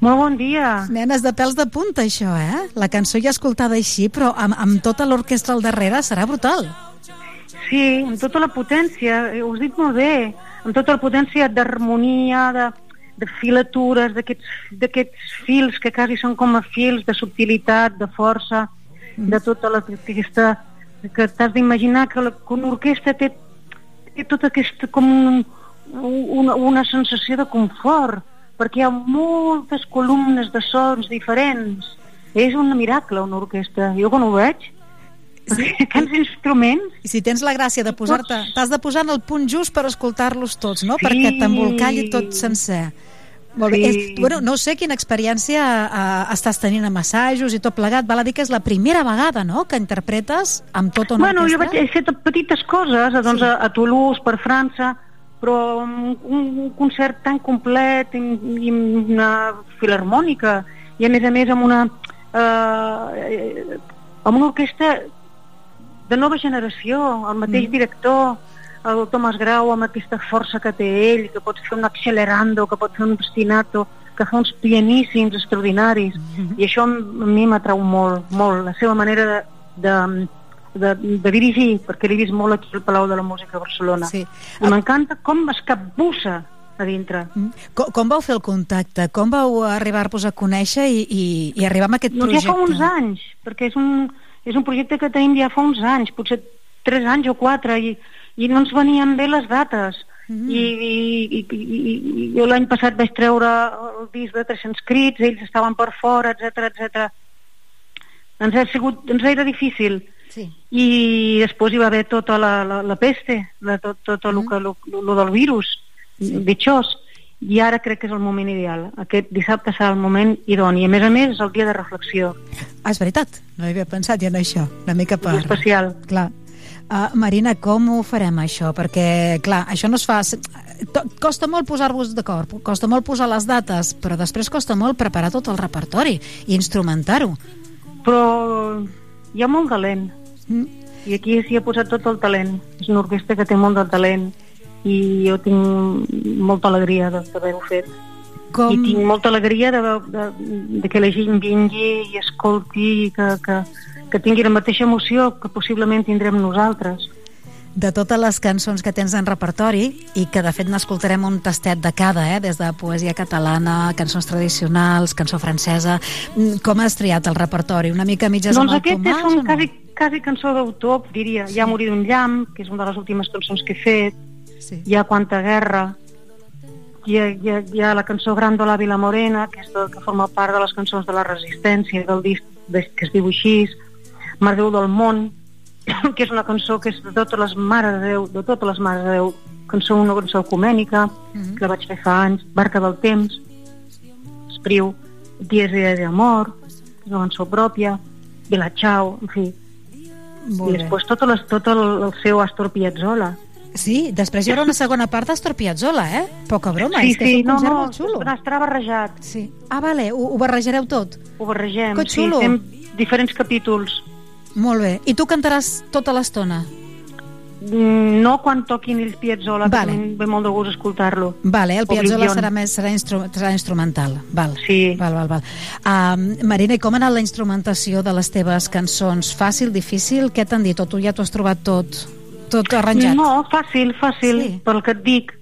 Molt bon dia. Nenes de pèls de punta, això, eh? La cançó ja escoltada així, però amb, amb tota l'orquestra al darrere serà brutal. Sí, amb tota la potència, eh, us dic molt bé, amb tota la potència d'harmonia, de, de filatures, d'aquests fils que quasi són com a fils de subtilitat, de força, de tota la, aquesta... que t'has d'imaginar que, la, que una orquestra té, té tota aquesta com un, una, una sensació de confort, perquè hi ha moltes columnes de sons diferents. És un miracle, una orquestra. Jo quan ho veig, sí. aquests instruments... I si tens la gràcia de posar-te... T'has de posar en el punt just per escoltar-los tots, no? Sí. Perquè t'embolcalli tot sencer. Molt bé. Sí. És, bueno, no sé quina experiència uh, estàs tenint amb assajos i tot plegat. Val a dir que és la primera vegada, no?, que interpretes amb tota una Bueno, jo orquestra. vaig, he fet petites coses, doncs, sí. a, a Toulouse, per França, però un, un concert tan complet i, i una filarmònica i a més a més amb una eh, amb una orquestra de nova generació, el mateix Mm. director, el Tomàs Grau, amb aquesta força que té ell, que pot fer un accelerando, que pot fer un ostinato, que fa uns pianíssims extraordinaris, Mhm. i això a mi m'atrau molt, molt, la seva manera de, de, de, de dirigir, perquè l'he vist molt aquí al Palau de la Música a Barcelona. Sí. I m'encanta com es capbussa a dintre. Com, com vau fer el contacte? Com vau arribar-vos a conèixer i, i, i arribar a aquest Doncs ja projecte? fa uns anys, perquè és un, és un projecte que tenim ja fa uns anys, potser tres anys o quatre, i, i no ens venien bé les dates. Mm. I, i, i, i, i jo l'any passat vaig treure el disc de 300 crits, ells estaven per fora, etc etc. Ens ha sigut, ens era difícil. Sí. I després hi va haver tota la, la, la peste, la, tot, tot el, que, lo, lo del virus, sí. bitxós, i ara crec que és el moment ideal. Aquest dissabte serà el moment idoni. A més a més, és el dia de reflexió. Ah, és veritat, no havia pensat ja en això, una mica per... És especial. Clar. Uh, Marina, com ho farem això? Perquè, clar, això no es fa... Costa molt posar-vos d'acord, costa molt posar les dates, però després costa molt preparar tot el repertori i instrumentar-ho. Però hi ha molt talent. Mm. I aquí s'hi ha posat tot el talent. És una orquestra que té molt de talent i jo tinc molta alegria de- d'haver-ho fet. Com... I tinc molta alegria de, de, de que la gent vingui i escolti i que, que, que tingui la mateixa emoció que possiblement tindrem nosaltres. de totes les cançons que tens en repertori i que de fet n'escoltarem un tastet de cada, eh? des de poesia catalana, cançons tradicionals, cançó francesa. Mm, Com has triat el repertori? Una mica mitges doncs amb el aquest és Tomàs? un o no? quasi, quasi cançó d'autor, diria. Hi ha Morir d'un llamp, que és una de les últimes cançons que he fet. Sí. Hi ha Quanta guerra. Hi ha, hi ha, hi ha la cançó Gran de la Vila Morena, que, és de, que forma part de les cançons de la resistència, del disc de, que es diu així. Mare Déu del món, [COUGHS] que és una cançó que és de totes les mares de Déu, de totes les mares de Déu, cançó, una cançó ecumènica, Mhm. que vaig fer fa anys, Barca del temps, Espriu, Dies i Dies d'amor, és una cançó pròpia, Vila Chao, en fi. Molt I bé. després tot, les, tot el, el seu Astor Piazzolla. Sí, després hi haurà una segona part d'Astor Piazzolla, eh? Poca broma, sí, és que sí, és un no, concert no, molt xulo. estarà barrejat. Sí. Ah, vale, ho, ho barrejareu tot. Ho barregem, Que sí, xulo. fem diferents capítols. Molt bé. I tu cantaràs tota l'estona? Mm, No quan toquin el Piazzolla, Vale. que ve molt de gust escoltar-lo. Vale, el Piazzolla serà, més, serà, instru serà instrumental. Val. Sí. Val, val, val. Um, Marina, i com ha anat la instrumentació de les teves cançons? Fàcil, difícil? Què t'han dit? O tu ja t'ho has trobat tot, tot arranjat? No, fàcil, fàcil, sí. pel que et dic,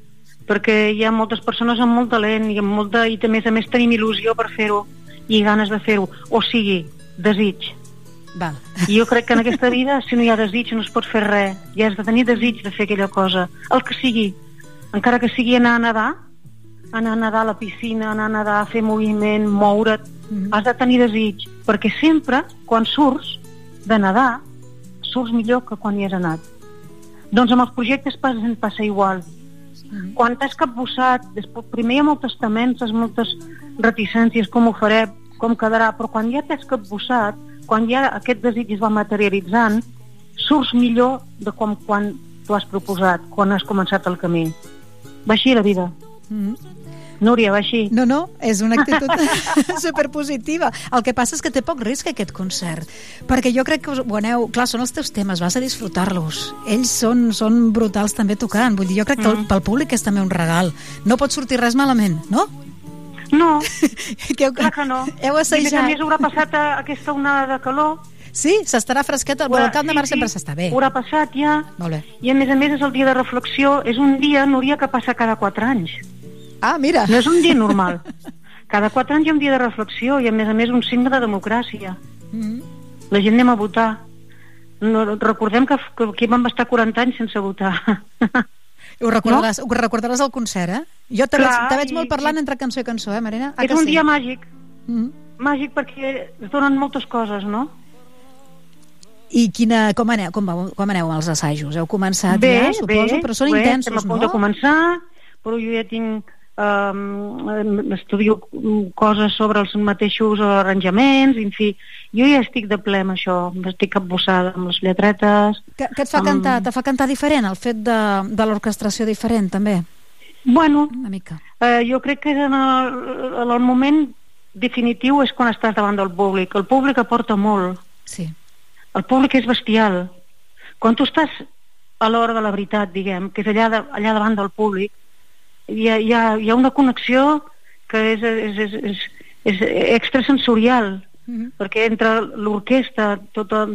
perquè hi ha moltes persones amb molt talent i, amb molta, i a més a més tenim il·lusió per fer-ho i ganes de fer-ho, o sigui, desig. Val. I jo crec que en aquesta vida, si no hi ha desig, no es pot fer res. Ja has de tenir desig de fer aquella cosa. El que sigui. Encara que sigui anar a nedar, anar a nedar a la piscina, anar a nedar, fer moviment, moure't, Mhm. has de tenir desig. Perquè sempre, quan surts de nedar, surts millor que quan hi has anat. Doncs amb els projectes passa, passa igual. Quan t'has capbussat, després, primer hi ha moltes temences, moltes reticències, com ho faré, com quedarà, però quan ja t'has capbussat, quan ja aquest desig es va materialitzant, surts millor de com quan t'ho has proposat, quan has començat el camí. Va així la vida. Mm. Núria, va així. No, no, és una actitud [LAUGHS] superpositiva. El que passa és que té poc risc aquest concert, perquè jo crec que us, ho aneu... Clar, són els teus temes, vas a disfrutar-los. Ells són, són brutals també tocant. Vull dir, jo crec que Mm. pel públic és també un regal. No pot sortir res malament, no? No, [LAUGHS] que heu, clar que no. Heu I a més assajat. haurà passat a, aquesta onada de calor. Sí, s'estarà fresquet. Bueno, el camp de mar sempre s'està bé. Haurà passat ja. Molt bé. I a més a més és el dia de reflexió. És un dia, Núria, que passa cada quatre anys. Ah, mira. No és un dia normal. [LAUGHS] Cada quatre anys hi ha un dia de reflexió i a més a més un signe de democràcia. Mm. La gent anem a votar. No, recordem que, que aquí vam estar 40 anys sense votar. [LAUGHS] Ho recordaràs, no? ho recordaràs al concert, eh? Jo te, Clar, veig, te veig i- molt parlant entre cançó i cançó, eh, Marina? Ah, és un sí? dia màgic. Mm. Màgic perquè es donen moltes coses, no? I quina, com, aneu, com, vau- com aneu amb els assajos? Heu començat bé, ja, suposo, bé, però són bé, intensos, estem a punt no? de començar, però jo ja tinc um, estudio coses sobre els mateixos arranjaments, en fi, jo ja estic de ple amb això, estic capbussada amb les lletretes. Que, que et fa amb- cantar, te fa cantar diferent, el fet de, de l'orquestració diferent, també? Bueno, Una mica. eh, jo crec que en el, en el moment definitiu és quan estàs davant del públic. El públic aporta molt. Sí. El públic és bestial. Quan tu estàs a l'hora de la veritat, diguem, que és allà, de, allà davant del públic, hi ha, hi, ha, hi ha una connexió que és, és, és, és, és extrasensorial, perquè entre l'orquestra, tota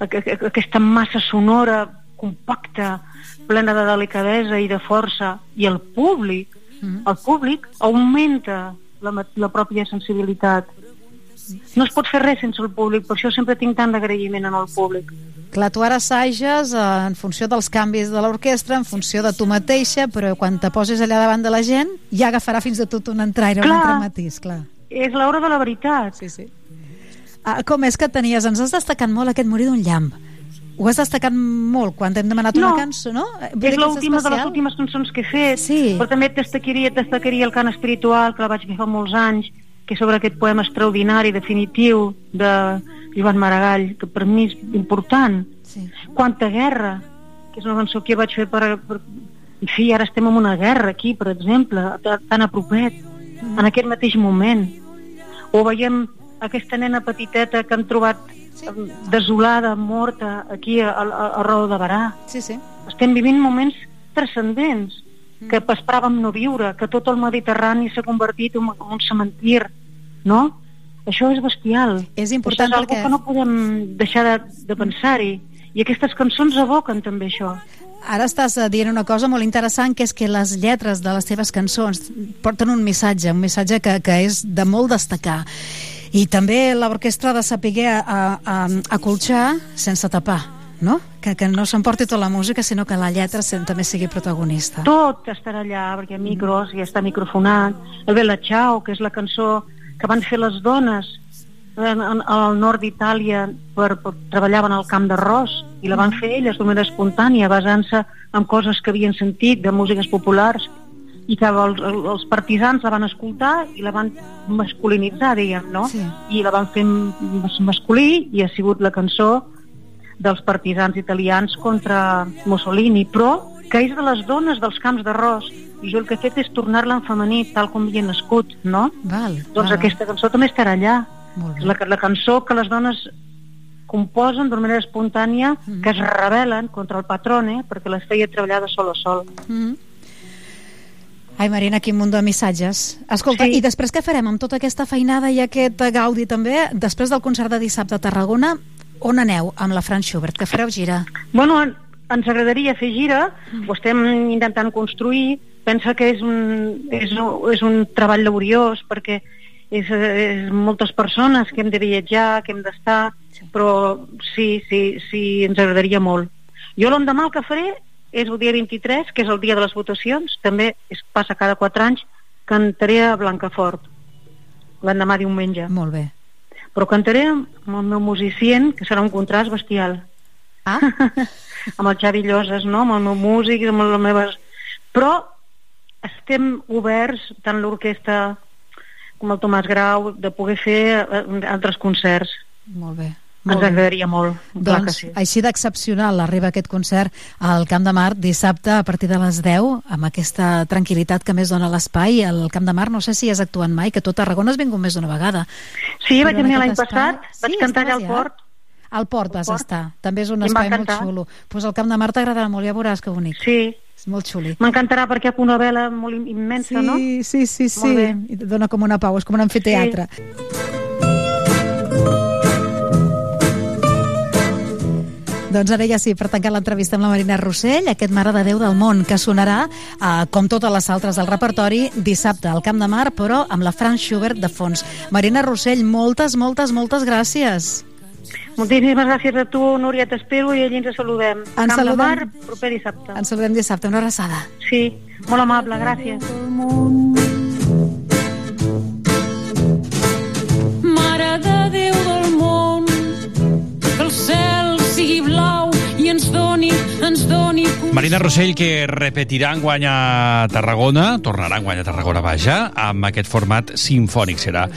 aqu- aqu- aquesta massa sonora compacta, plena de delicadesa i de força, i el públic, el públic augmenta la, la pròpia sensibilitat. No es pot fer res sense el públic, per això sempre tinc tant d'agraïment en el públic. Clar, tu ara assages eh, en funció dels canvis de l'orquestra, en funció de tu mateixa, però quan te poses allà davant de la gent ja agafarà fins i tot un entraire, un Clar. altre matís, clar. És l'hora de la veritat. Sí, sí. Ah, com és que tenies? Ens has destacat molt aquest morir d'un llamp. Ho has destacat molt quan t'hem demanat No. una cançó, no? Eh, vull És l'última de les últimes cançons que he fet, Sí. però també destacaria, destacaria el cant espiritual, que la vaig fer fa molts anys, que és sobre aquest poema extraordinari, definitiu, de Joan Maragall, que per mi és important. Sí. Quanta guerra, que és una cançó que vaig fer per, per... En fi, ara estem en una guerra aquí, per exemple, ta- tan a propet, en aquest mateix moment. O veiem aquesta nena petiteta que han trobat em, desolada, morta, aquí a, a, a Raó de Barà. Sí, sí. Estem vivint moments transcendents que esperàvem no viure, que tot el Mediterrani s'ha convertit en, en un cementir, no? Això és bestial. És important això és perquè- que no podem deixar de, de pensar-hi. I aquestes cançons evoquen també això. Ara estàs eh, dient una cosa molt interessant, que és que les lletres de les teves cançons porten un missatge, un missatge que, que és de molt destacar. I també l'orquestra de saber a, a, a, sense tapar, no? Que, que no s'emporti tota la música, sinó que la lletra també sigui protagonista. Tot estarà allà, perquè hi ha micros, ja està microfonat. El Bella Ciao, que és la cançó que van fer les dones en, en, al nord d'Itàlia per, per, treballaven al camp d'arròs i la van fer elles d'una manera espontània basant-se en coses que havien sentit de músiques populars i que els, els partisans la van escoltar i la van masculinitzar, diguem, no? Sí. I la van fer mas- masculí i ha sigut la cançó dels partisans italians contra Mussolini, però que és de les dones dels camps d'arròs. Jo el que he fet és tornar-la en femení, tal com havia nascut, no? Val, Doncs val, aquesta cançó també estarà allà. És la, la cançó que les dones composen d'una manera espontània, Mm. que es rebel·len contra el patrone, perquè les feia treballar de sol a sol. Mm. Ai, Marina, quin munt de missatges. Escolta, Sí. i després què farem amb tota aquesta feinada i aquest eh, gaudi també? Després del concert de dissabte a Tarragona, on aneu amb la Franz Schubert? Que fareu gira? Bueno, en- ens agradaria fer gira, ho estem intentant construir, pensa que és un, és, un- és un treball laboriós perquè és, és moltes persones que hem de viatjar, que hem d'estar, però sí, sí, sí, ens agradaria molt. Jo l'endemà el que faré és el dia 23, que és el dia de les votacions, també es passa cada 4 anys, cantaré a Blancafort, l'endemà diumenge. Molt bé. Però cantaré amb el meu musicient, que serà un contrast bestial. Ah? [LAUGHS] amb el Xavi Lloses, no? amb el meu músic, amb les meves... Però estem oberts, tant l'orquestra com el Tomàs Grau, de poder fer eh, altres concerts. Molt bé. Ens Molt bé. agradaria molt. Doncs sí. així d'excepcional arriba aquest concert al Camp de Mar dissabte a partir de les 10 amb aquesta tranquil·litat que més dona l'espai al Camp de Mar, no sé si has actuat mai que tot Tarragona has vingut més d'una vegada Sí, vaig Però en venir l'any passat, vaig cantar allà al ja? port. Al port vas port. estar, també és un espai molt xulo pues el Camp de Mar t'agradarà molt, ja veuràs que bonic Sí. És molt xuli M'encantarà perquè ha una vela molt im- immensa, sí, no? sí, sí, sí. I et dona com una pau, és com un amfiteatre. Doncs ara ja sí, per tancar l'entrevista amb la Marina Rossell, aquest Mare de Déu del món, que sonarà, eh, com totes les altres del repertori, dissabte al Camp de Mar, però amb la Franz Schubert de fons. Marina Rossell, moltes, moltes, moltes gràcies. Moltíssimes gràcies a tu, Núria, t'espero i allí ens saludem. Ens Camp de saludem. Mar, proper dissabte. Ens saludem dissabte, una abraçada. Sí, molt amable, gràcies. Marina Rossell, que repetirà en guanya Tarragona, tornarà en guanya Tarragona, vaja, amb aquest format sinfònic, serà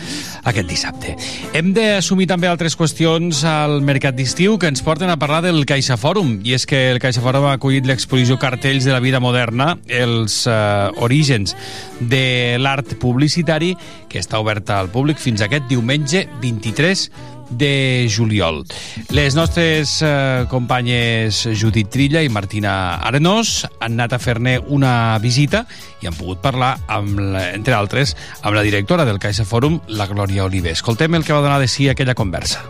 aquest dissabte. Hem d'assumir també altres qüestions al mercat d'estiu que ens porten a parlar del Caixa Fòrum, i és que el Caixa Fòrum ha acollit l'exposició Cartells de la vida moderna, els eh, orígens de l'art publicitari, que està oberta al públic fins aquest diumenge 23 de juliol. Les nostres eh, companyes Judit Trilla i Martina Arenós han anat a fer-ne una visita i han pogut parlar, amb la, entre altres, amb la directora del Caixa Fòrum, la Glòria Oliver. Escoltem el que va donar de si aquella conversa.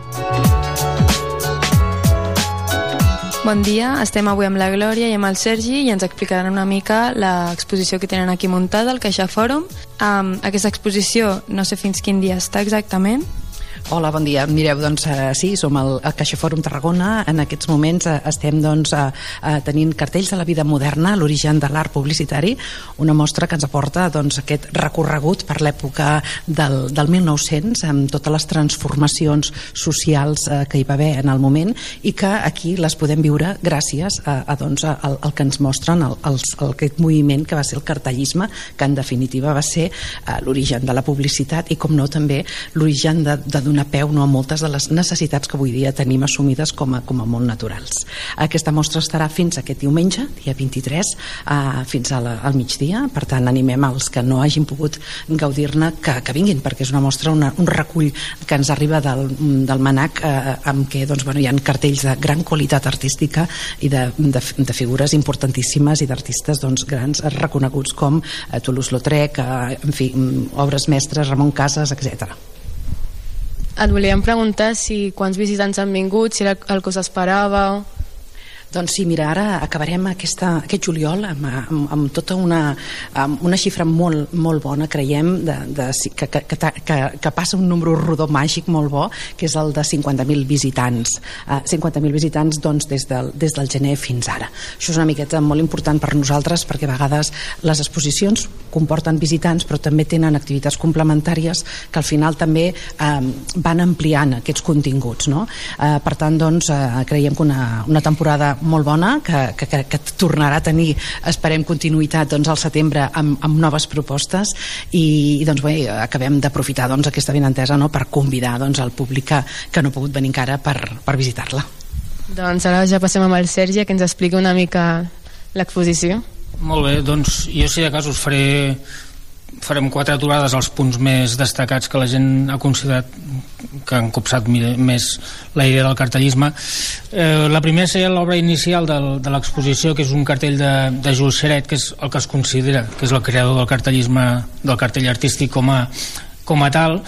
Bon dia, estem avui amb la Glòria i amb el Sergi i ens explicaran una mica l'exposició que tenen aquí muntada al Caixa Fòrum. Um, aquesta exposició no sé fins quin dia està exactament. Hola, bon dia. Mireu, doncs eh, sí, som al, Caixa Fòrum Tarragona. En aquests moments eh, estem doncs, eh, eh, tenint cartells de la vida moderna, l'origen de l'art publicitari, una mostra que ens aporta doncs, aquest recorregut per l'època del, del 1900 amb totes les transformacions socials eh, que hi va haver en el moment i que aquí les podem viure gràcies a, a, doncs, al, al que ens mostren el, els, el, aquest moviment que va ser el cartellisme, que en definitiva va ser eh, l'origen de la publicitat i com no també l'origen de, de donar peu no, a moltes de les necessitats que avui dia tenim assumides com a, com a molt naturals. Aquesta mostra estarà fins aquest diumenge, dia 23, eh, fins a la, al migdia, per tant animem els que no hagin pogut gaudir-ne que, que vinguin, perquè és una mostra, una, un recull que ens arriba del, del MANAC eh, amb què doncs, bueno, hi ha cartells de gran qualitat artística i de, de, de figures importantíssimes i d'artistes doncs, grans reconeguts com eh, Toulouse-Lautrec, eh, en fi, mm, obres mestres, Ramon Casas, etc. Et volíem preguntar si quants visitants han vingut, si era el que us. Doncs sí, mira, ara acabarem aquesta, aquest juliol amb, amb, amb tota una, amb una xifra molt, molt bona, creiem, de, de, que, que, que, que, passa un número rodó màgic molt bo, que és el de 50.000 visitants. Uh, 50.000 visitants doncs, des, del, des del gener fins ara. Això és una miqueta molt important per nosaltres perquè a vegades les exposicions comporten visitants però també tenen activitats complementàries que al final també eh, van ampliant aquests continguts. No? Eh, per tant, doncs, eh, creiem que una, una temporada molt bona que, que, que, que tornarà a tenir esperem continuïtat doncs, al setembre amb, amb noves propostes. I, i doncs, bé, acabem d'aprofitar doncs, aquesta benentesa no, per convidar doncs, el públic que, que no ha pogut venir encara per, per visitar-la. Doncs ara ja passem amb el Sergi que ens expliqui una mica l'exposició. Molt bé, doncs jo si de cas us faré farem quatre aturades als punts més destacats que la gent ha considerat que han copsat més la idea del cartellisme. Eh, la primera seria l'obra inicial del, de l'exposició que és un cartell de, de Jules Xeret que és el que es considera que és el creador del cartellisme del cartell artístic com a com a tal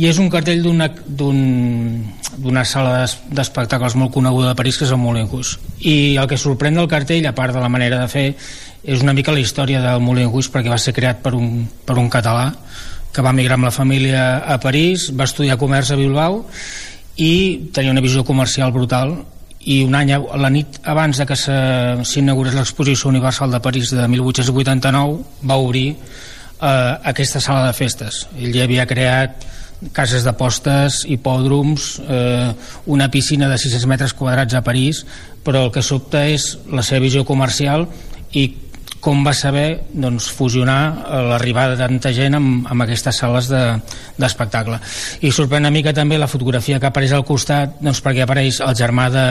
i és un cartell d'una un, sala d'espectacles molt coneguda de París que és el Moulin Rouge. I el que sorprèn del cartell a part de la manera de fer és una mica la història del Moulin Rouge perquè va ser creat per un, per un català que va migrar amb la família a París va estudiar comerç a Bilbao i tenia una visió comercial brutal i un any, la nit abans de que s'inaugurés l'exposició universal de París de 1889 va obrir eh, aquesta sala de festes. Ell ja havia creat cases d'apostes, hipòdroms, eh, una piscina de 600 metres quadrats a París, però el que sobta és la seva visió comercial i com va saber doncs, fusionar l'arribada de tanta gent amb, amb aquestes sales d'espectacle. De, I sorprèn una mica també la fotografia que apareix al costat, doncs, perquè apareix el germà de,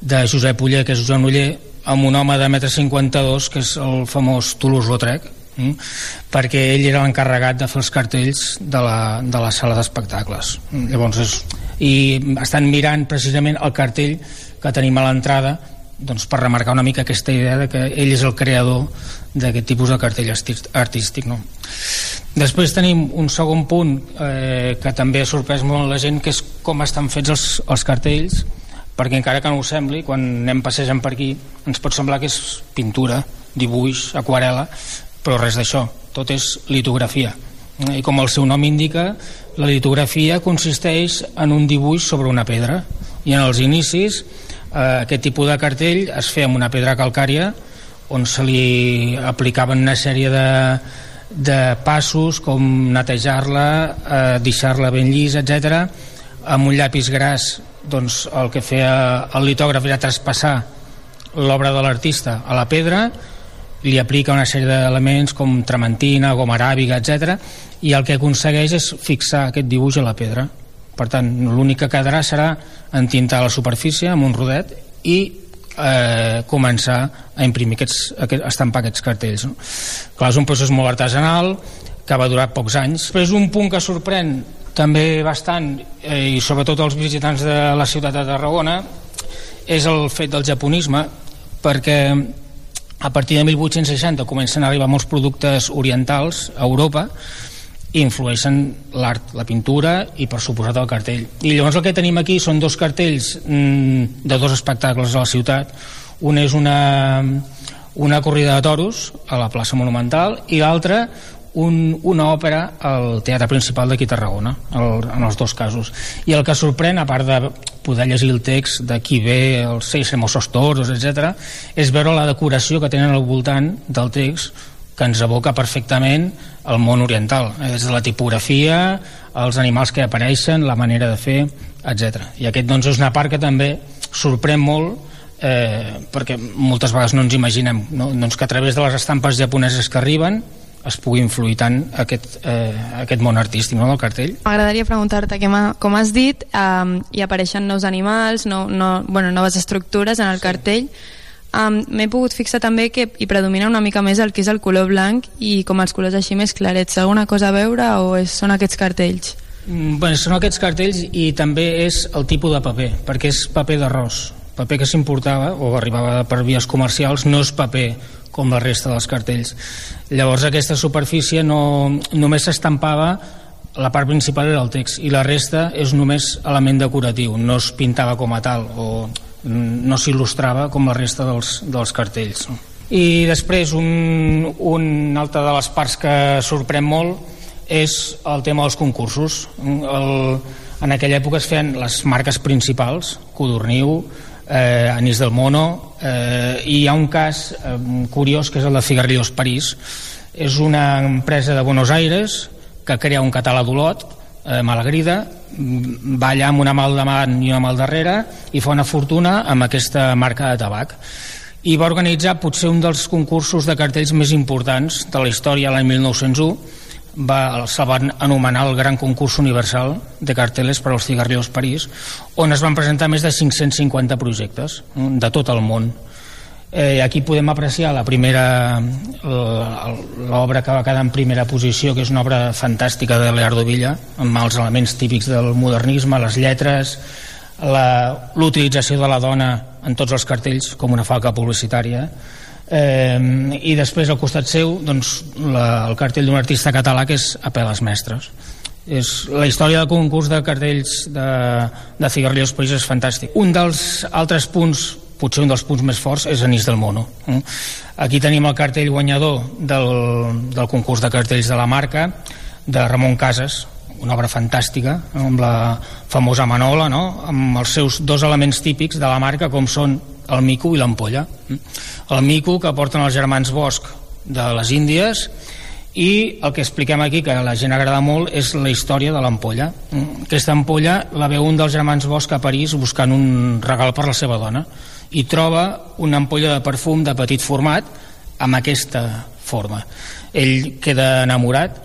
de Josep Uller, que és Joan Uller, amb un home de 1,52 m, que és el famós Toulouse-Lautrec, mm? perquè ell era l'encarregat de fer els cartells de la, de la sala d'espectacles llavors és, i estan mirant precisament el cartell que tenim a l'entrada doncs per remarcar una mica aquesta idea de que ell és el creador d'aquest tipus de cartell artístic no? després tenim un segon punt eh, que també ha sorprès molt la gent que és com estan fets els, els cartells perquè encara que no ho sembli quan anem passejant per aquí ens pot semblar que és pintura dibuix, aquarela però res d'això, tot és litografia i com el seu nom indica la litografia consisteix en un dibuix sobre una pedra i en els inicis eh, aquest tipus de cartell es feia amb una pedra calcària on se li aplicaven una sèrie de, de passos com netejar-la, eh, deixar-la ben llis, etc. Amb un llapis gras doncs, el que feia el litògraf era traspassar l'obra de l'artista a la pedra li aplica una sèrie d'elements com trementina, goma aràbiga, etc. i el que aconsegueix és fixar aquest dibuix a la pedra. Per tant, l'únic que quedarà serà entintar la superfície amb un rodet i eh, començar a imprimir aquests, a estampar aquests cartells. No? Clar, és un procés molt artesanal que va durar pocs anys. Però és un punt que sorprèn també bastant, eh, i sobretot els visitants de la ciutat de Tarragona, és el fet del japonisme, perquè a partir de 1860 comencen a arribar molts productes orientals a Europa influeixen l'art, la pintura i per suposat el cartell. I llavors el que tenim aquí són dos cartells mm, de dos espectacles a la ciutat. Un és una, una corrida de toros a la plaça Monumental i l'altre un, una òpera al Teatre Principal d'aquí Tarragona, el, en els dos casos. I el que sorprèn, a part de poder llegir el text de qui ve, els seis hermosos toros, etc, és veure la decoració que tenen al voltant del text que ens evoca perfectament el món oriental, eh, des de la tipografia, els animals que apareixen, la manera de fer, etc. I aquest doncs, és una part que també sorprèn molt eh, perquè moltes vegades no ens imaginem no? Doncs que a través de les estampes japoneses que arriben es pugui influir tant aquest, eh, aquest món artístic no, del cartell. M'agradaria preguntar-te, que com has dit, eh, hi apareixen nous animals, no, no, bueno, noves estructures en el sí. cartell. Um, M'he pogut fixar també que hi predomina una mica més el que és el color blanc i com els colors així més clarets. Alguna cosa a veure o és, són aquests cartells? Mm, bueno, són aquests cartells i també és el tipus de paper, perquè és paper d'arròs. Paper que s'importava o arribava per vies comercials no és paper com la resta dels cartells. Llavors aquesta superfície no, només s'estampava la part principal era el text i la resta és només element decoratiu, no es pintava com a tal o no s'il·lustrava com la resta dels, dels cartells. I després un, un altre de les parts que sorprèn molt és el tema dels concursos. El, en aquella època es feien les marques principals, Codorniu, eh, Anís del Mono eh, i hi ha un cas eh, curiós que és el de Cigarrillos París és una empresa de Buenos Aires que crea un catàleg d'Olot eh, Malagrida va allà amb una mà al davant i una mà al darrere i fa una fortuna amb aquesta marca de tabac i va organitzar potser un dels concursos de cartells més importants de la història l'any 1901 va, se van anomenar el Gran Concurs Universal de Carteles per als Cigarrillos París, on es van presentar més de 550 projectes mm, de tot el món. Eh, aquí podem apreciar la primera l'obra que va quedar en primera posició que és una obra fantàstica de Leonardo Villa amb els elements típics del modernisme les lletres l'utilització de la dona en tots els cartells com una falca publicitària. Eh, i després al costat seu doncs, la, el cartell d'un artista català que és Apeles Mestres. És, la història del concurs de cartells de, de Cigarrillos París és fantàstic un dels altres punts potser un dels punts més forts és Anís del Mono eh? aquí tenim el cartell guanyador del, del concurs de cartells de la marca de Ramon Casas una obra fantàstica amb la famosa Manola no? amb els seus dos elements típics de la marca com són el mico i l'ampolla el mico que porten els germans Bosch de les Índies i el que expliquem aquí, que a la gent agrada molt, és la història de l'ampolla. Aquesta ampolla la veu un dels germans Bosch a París buscant un regal per la seva dona i troba una ampolla de perfum de petit format amb aquesta forma. Ell queda enamorat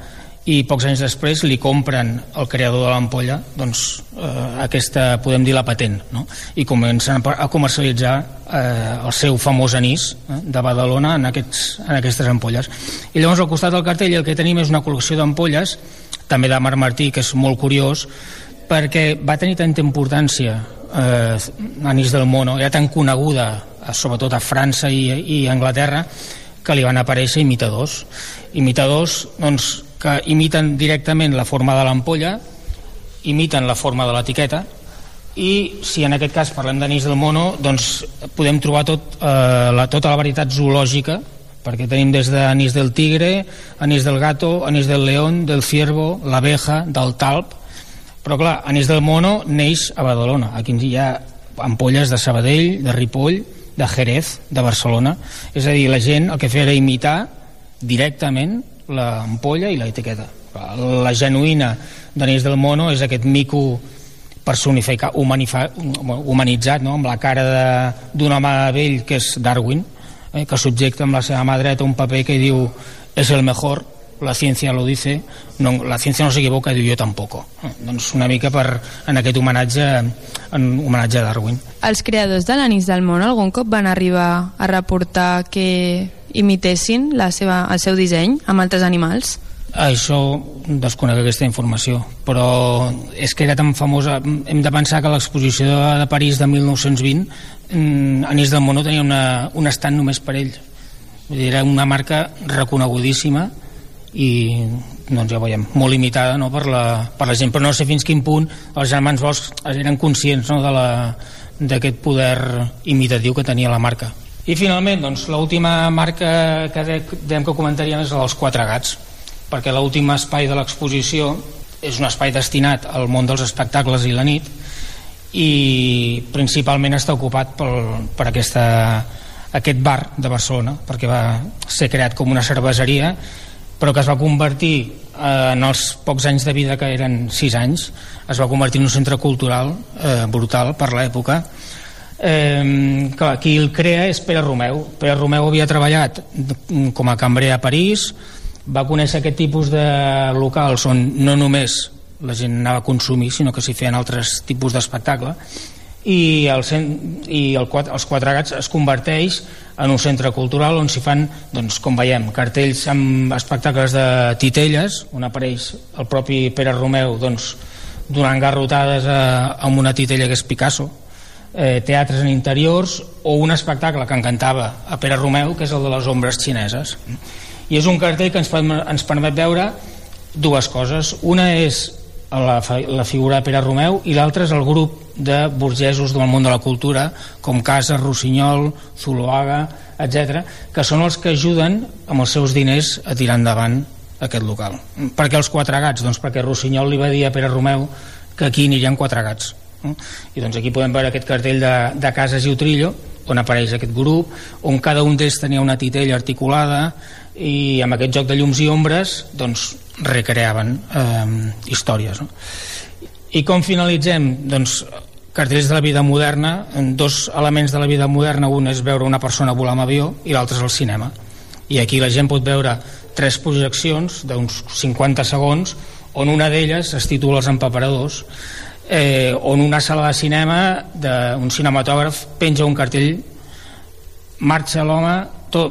i pocs anys després li compren el creador de l'ampolla doncs, eh, aquesta, podem dir, la patent no? i comencen a comercialitzar eh, el seu famós anís eh, de Badalona en, aquests, en aquestes ampolles i llavors al costat del cartell el que tenim és una col·lecció d'ampolles també de Mar Martí que és molt curiós perquè va tenir tanta importància eh, Anís del Mono era tan coneguda eh, sobretot a França i, i Anglaterra que li van aparèixer imitadors. Imitadors doncs, que imiten directament la forma de l'ampolla, imiten la forma de l'etiqueta, i si en aquest cas parlem d'anís del mono, doncs podem trobar tot, eh, la, tota la varietat zoològica, perquè tenim des d'anís del tigre, anís del gato, anís del león, del ciervo, l'abeja, del talp, però clar, anís del mono neix a Badalona, aquí hi ha ampolles de Sabadell, de Ripoll, de Jerez, de Barcelona, és a dir, la gent el que feia era imitar directament l'ampolla i l'etiqueta. La genuïna d'Anís del Mono és aquest mico personificat, humanitzat, no? amb la cara d'un home vell que és Darwin, eh, que subjecta amb la seva mà dreta un paper que diu és el mejor, la ciència lo dice, no, la ciència no s'equivoca, diu jo tampoc. Doncs una mica per, en aquest homenatge, en homenatge a Darwin. Els creadors de l'Anís del Món algun cop van arribar a reportar que imitessin la seva, el seu disseny amb altres animals? Això desconec aquesta informació, però és que era tan famosa. Hem de pensar que l'exposició de, de París de 1920 mm, Anís del Mono tenia una, un estant només per ell. Era una marca reconegudíssima i doncs ja veiem, molt limitada no, per, la, per la gent, però no sé fins quin punt els germans Bosch eren conscients no, de la d'aquest poder imitatiu que tenia la marca. I finalment, doncs, l'última marca que dèiem que comentaríem és la dels quatre gats, perquè l'últim espai de l'exposició és un espai destinat al món dels espectacles i la nit i principalment està ocupat pel, per aquesta, aquest bar de Barcelona perquè va ser creat com una cerveseria però que es va convertir eh, en els pocs anys de vida que eren 6 anys es va convertir en un centre cultural eh, brutal per l'època. Eh, clar, qui el crea és Pere Romeu. Pere Romeu havia treballat com a cambrer a París va conèixer aquest tipus de locals on no només la gent anava a consumir sinó que s'hi feien altres tipus d'espectacle i, el, i el, els Quatre Gats es converteix en un centre cultural on s'hi fan, doncs, com veiem, cartells amb espectacles de titelles, on apareix el propi Pere Romeu doncs, donant garrotades a, a una titella que és Picasso, eh, teatres en interiors o un espectacle que encantava a Pere Romeu, que és el de les ombres xineses. I és un cartell que ens, ens permet veure dues coses. Una és la, la figura de Pere Romeu i l'altra és el grup de burgesos del món de la cultura com Casas, Rossinyol, Zuloaga, etc, que són els que ajuden amb els seus diners a tirar endavant aquest local. Per què els quatre gats? Doncs perquè Rossinyol li va dir a Pere Romeu que aquí anirien quatre gats. I doncs aquí podem veure aquest cartell de, de Casas i Utrillo, on apareix aquest grup, on cada un d'ells tenia una titella articulada i amb aquest joc de llums i ombres doncs recreaven eh, històries. No? I com finalitzem? Doncs cartells de la vida moderna, dos elements de la vida moderna, un és veure una persona volar amb avió i l'altre és el cinema. I aquí la gent pot veure tres projeccions d'uns 50 segons on una d'elles es titula Els empaperadors eh, on una sala de cinema d'un cinematògraf penja un cartell marxa l'home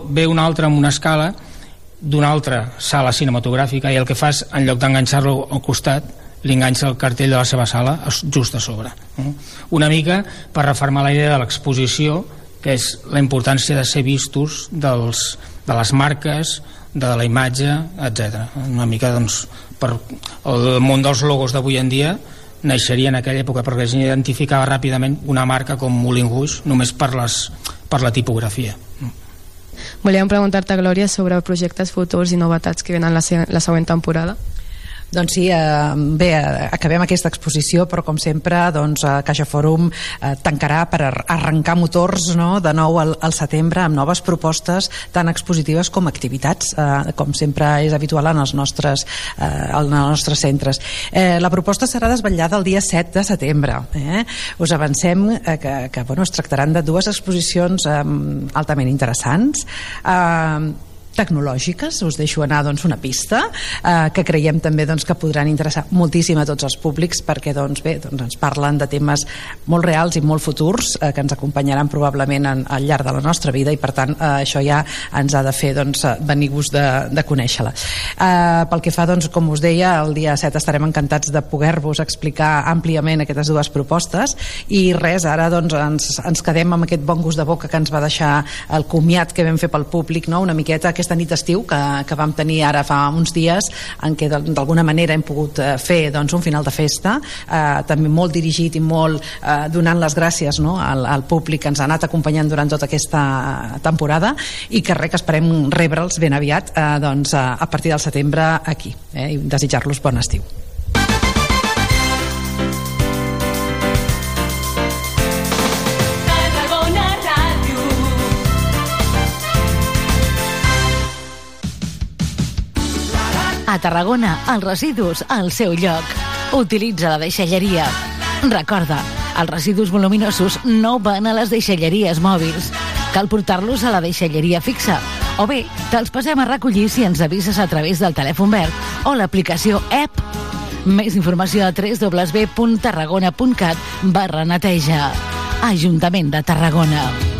ve un altre amb una escala d'una altra sala cinematogràfica i el que fas, en lloc d'enganxar-lo al costat li enganxa el cartell de la seva sala just a sobre una mica per reformar la idea de l'exposició que és la importància de ser vistos dels, de les marques de la imatge, etc. Una mica doncs, per el món dels logos d'avui en dia naixeria en aquella època perquè es identificava ràpidament una marca com Moulin Rouge només per, les, per la tipografia. Volíem preguntar-te, Glòria, sobre projectes futurs i novetats que venen la, la següent temporada. Doncs sí, eh, bé, acabem aquesta exposició, però com sempre, doncs, eh, Caixa Fòrum eh, tancarà per arrencar motors no, de nou al, al setembre amb noves propostes tan expositives com activitats, eh, com sempre és habitual en els nostres, eh, en els nostres centres. Eh, la proposta serà desvetllada el dia 7 de setembre. Eh? Us avancem eh, que, que bueno, es tractaran de dues exposicions eh, altament interessants. Eh, tecnològiques, us deixo anar doncs, una pista eh, que creiem també doncs, que podran interessar moltíssim a tots els públics perquè doncs, bé, doncs, ens parlen de temes molt reals i molt futurs eh, que ens acompanyaran probablement en, al llarg de la nostra vida i per tant eh, això ja ens ha de fer doncs, venir-vos de, de conèixer-la eh, pel que fa, doncs, com us deia el dia 7 estarem encantats de poder-vos explicar àmpliament aquestes dues propostes i res, ara doncs, ens, ens quedem amb aquest bon gust de boca que ens va deixar el comiat que vam fer pel públic, no? una miqueta aquesta nit d'estiu que, que vam tenir ara fa uns dies en què d'alguna manera hem pogut eh, fer doncs, un final de festa eh, també molt dirigit i molt eh, donant les gràcies no, al, al públic que ens ha anat acompanyant durant tota aquesta temporada i que res que esperem rebre'ls ben aviat eh, doncs, a partir del setembre aquí eh, i desitjar-los bon estiu A Tarragona, els residus al seu lloc. Utilitza la deixalleria. Recorda, els residus voluminosos no van a les deixalleries mòbils. Cal portar-los a la deixalleria fixa. O bé, te'ls passem a recollir si ens avises a través del telèfon verd o l'aplicació app. Més informació a www.tarragona.cat barra neteja. Ajuntament de Tarragona.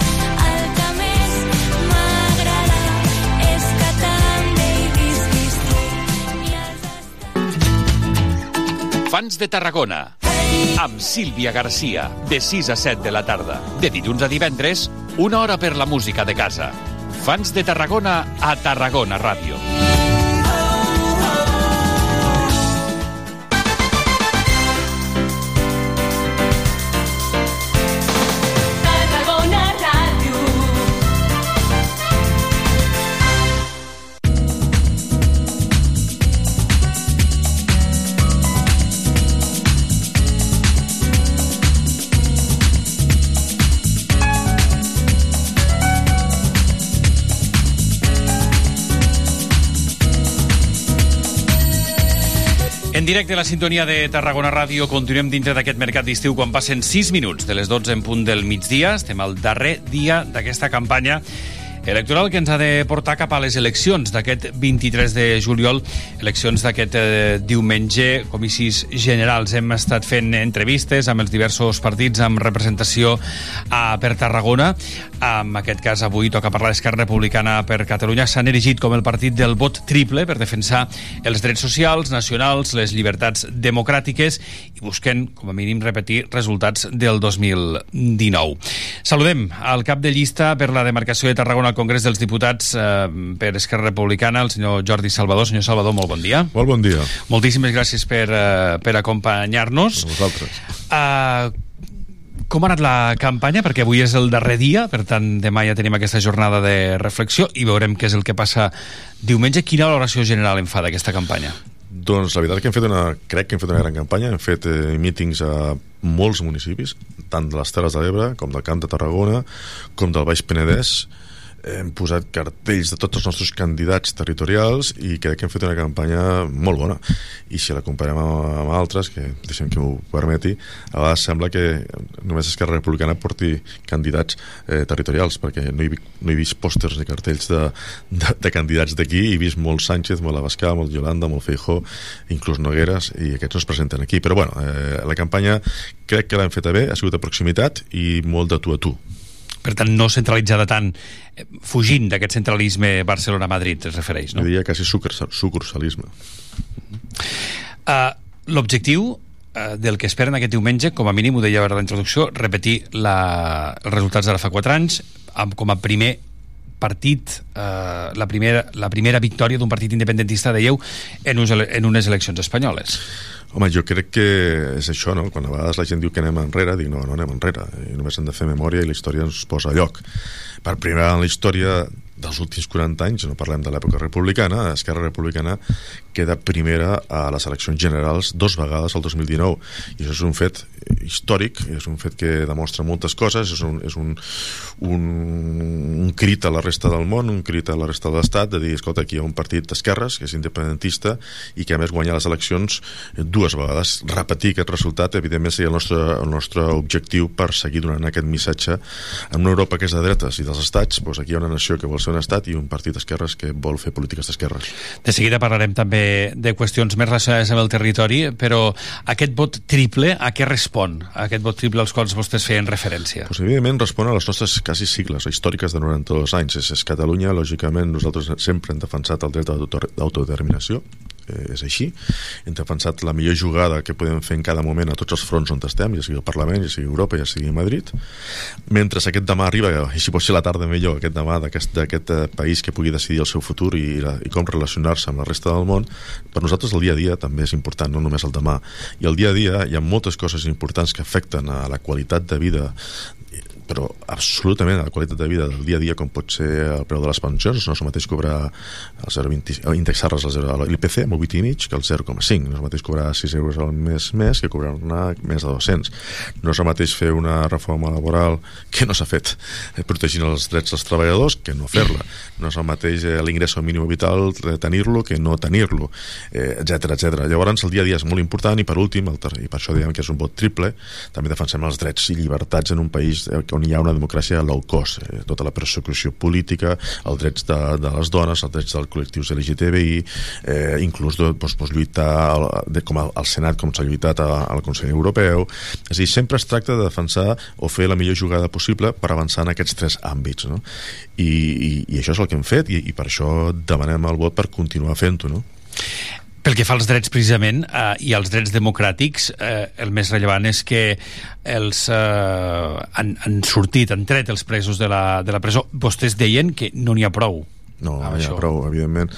Fans de Tarragona. Amb Sílvia Garcia, de 6 a 7 de la tarda. De dilluns a divendres, una hora per la música de casa. Fans de Tarragona a Tarragona Ràdio. En directe a la sintonia de Tarragona Ràdio continuem dintre d'aquest mercat d'estiu quan passen 6 minuts de les 12 en punt del migdia. Estem al darrer dia d'aquesta campanya electoral que ens ha de portar cap a les eleccions d'aquest 23 de juliol, eleccions d'aquest eh, diumenge, comicis generals. Hem estat fent entrevistes amb els diversos partits amb representació a, per Tarragona. En aquest cas, avui toca parlar d'Esquerra Republicana per Catalunya. S'han erigit com el partit del vot triple per defensar els drets socials, nacionals, les llibertats democràtiques i busquen, com a mínim, repetir resultats del 2019. Saludem al cap de llista per la demarcació de Tarragona al Congrés dels Diputats eh, per Esquerra Republicana, el senyor Jordi Salvador. Senyor Salvador, molt bon dia. Molt bon dia. Moltíssimes gràcies per, eh, per acompanyar-nos. A vosaltres. Uh, com ha anat la campanya? Perquè avui és el darrer dia, per tant, demà ja tenim aquesta jornada de reflexió i veurem què és el que passa diumenge. Quina valoració general en fa d'aquesta campanya? Doncs la veritat és que hem fet una, crec que hem fet una gran campanya, hem fet eh, mítings a molts municipis, tant de les Terres de l'Ebre com del Camp de Tarragona, com del Baix Penedès, hem posat cartells de tots els nostres candidats territorials i crec que hem fet una campanya molt bona. I si la comparem amb, amb altres que deixem que m'ho permeti a vegades sembla que només Esquerra Republicana porti candidats eh, territorials perquè no he, no he vist pòsters ni cartells de, de, de candidats d'aquí. He vist molt Sánchez, molt Abascal, molt Yolanda molt Feijó, inclús Nogueres i aquests no es presenten aquí, però bueno eh, la campanya crec que l'hem feta bé ha sigut de proximitat i molt de tu a tu Per tant, no centralitzada tant, eh, fugint d'aquest centralisme Barcelona-Madrid, es refereix, no? Jo diria quasi sucursal, sucursalisme. Uh, L'objectiu uh, del que esperen aquest diumenge, com a mínim ho deia a la introducció, repetir la, els resultats de la fa 4 anys amb, com a primer partit, eh, la, primera, la primera victòria d'un partit independentista, dèieu, en, uns, en unes eleccions espanyoles. Home, jo crec que és això, no? Quan a vegades la gent diu que anem enrere, dic no, no anem enrere. I només hem de fer memòria i la història ens posa a lloc. Per primera en la història dels últims 40 anys, no parlem de l'època republicana, Esquerra Republicana queda primera a les eleccions generals dos vegades al 2019 i això és un fet històric és un fet que demostra moltes coses és un, és un, un, un crit a la resta del món un crit a la resta de l'estat de dir, escolta, aquí hi ha un partit d'esquerres que és independentista i que a més guanya les eleccions dues vegades. Repetir aquest resultat evidentment seria el nostre, el nostre objectiu per seguir donant aquest missatge en una Europa que és de dretes i dels estats. Doncs aquí hi ha una nació que vol ser un estat i un partit d'esquerres que vol fer polítiques d'esquerres. De seguida parlarem també de qüestions més relacionades amb el territori, però aquest vot triple, a què respon? Aquest vot triple als quals vostès feien referència? Pues, evidentment respon a les nostres quasi sigles històriques de 92 anys. És, és Catalunya, lògicament, nosaltres sempre hem defensat el dret d'autodeterminació, eh, és així. Hem defensat la millor jugada que podem fer en cada moment a tots els fronts on estem, ja sigui el Parlament, ja sigui Europa, ja sigui Madrid. Mentre aquest demà arriba, i si pot ser la tarda millor, aquest demà d'aquest eh, país que pugui decidir el seu futur i, i com relacionar-se amb la resta del món, per nosaltres el dia a dia també és important, no només el demà. I el dia a dia hi ha moltes coses importants que afecten a la qualitat de vida però absolutament a la qualitat de vida del dia a dia com pot ser el preu de les pensions no és el mateix cobrar el 0,20 indexar-les al l'IPC amb el 8,5 que el 0,5 no és el mateix cobrar 6 euros al mes més que cobrar-ne més de 200 no és el mateix fer una reforma laboral que no s'ha fet eh, protegint els drets dels treballadors que no fer-la. No és el mateix eh, l'ingrés mínim vital tenir-lo que no tenir-lo etc etc. llavors el dia a dia és molt important i per últim, el, i per això diem que és un vot triple també defensem els drets i llibertats en un país on on hi ha una democràcia low cost, eh, tota la persecució política, els drets de, de les dones, els drets dels col·lectius LGTBI, eh, inclús doncs, doncs, lluitar al, de, com al Senat, com s'ha lluitat a, al Consell Europeu. És a dir, sempre es tracta de defensar o fer la millor jugada possible per avançar en aquests tres àmbits. No? I, i, I això és el que hem fet i, i per això demanem el vot per continuar fent-ho. No? Pel que fa als drets precisament eh, i als drets democràtics, eh, el més rellevant és que els eh, han, han sortit, han tret els presos de la, de la presó. Vostès deien que no n'hi ha prou. No, hi ha prou, evidentment.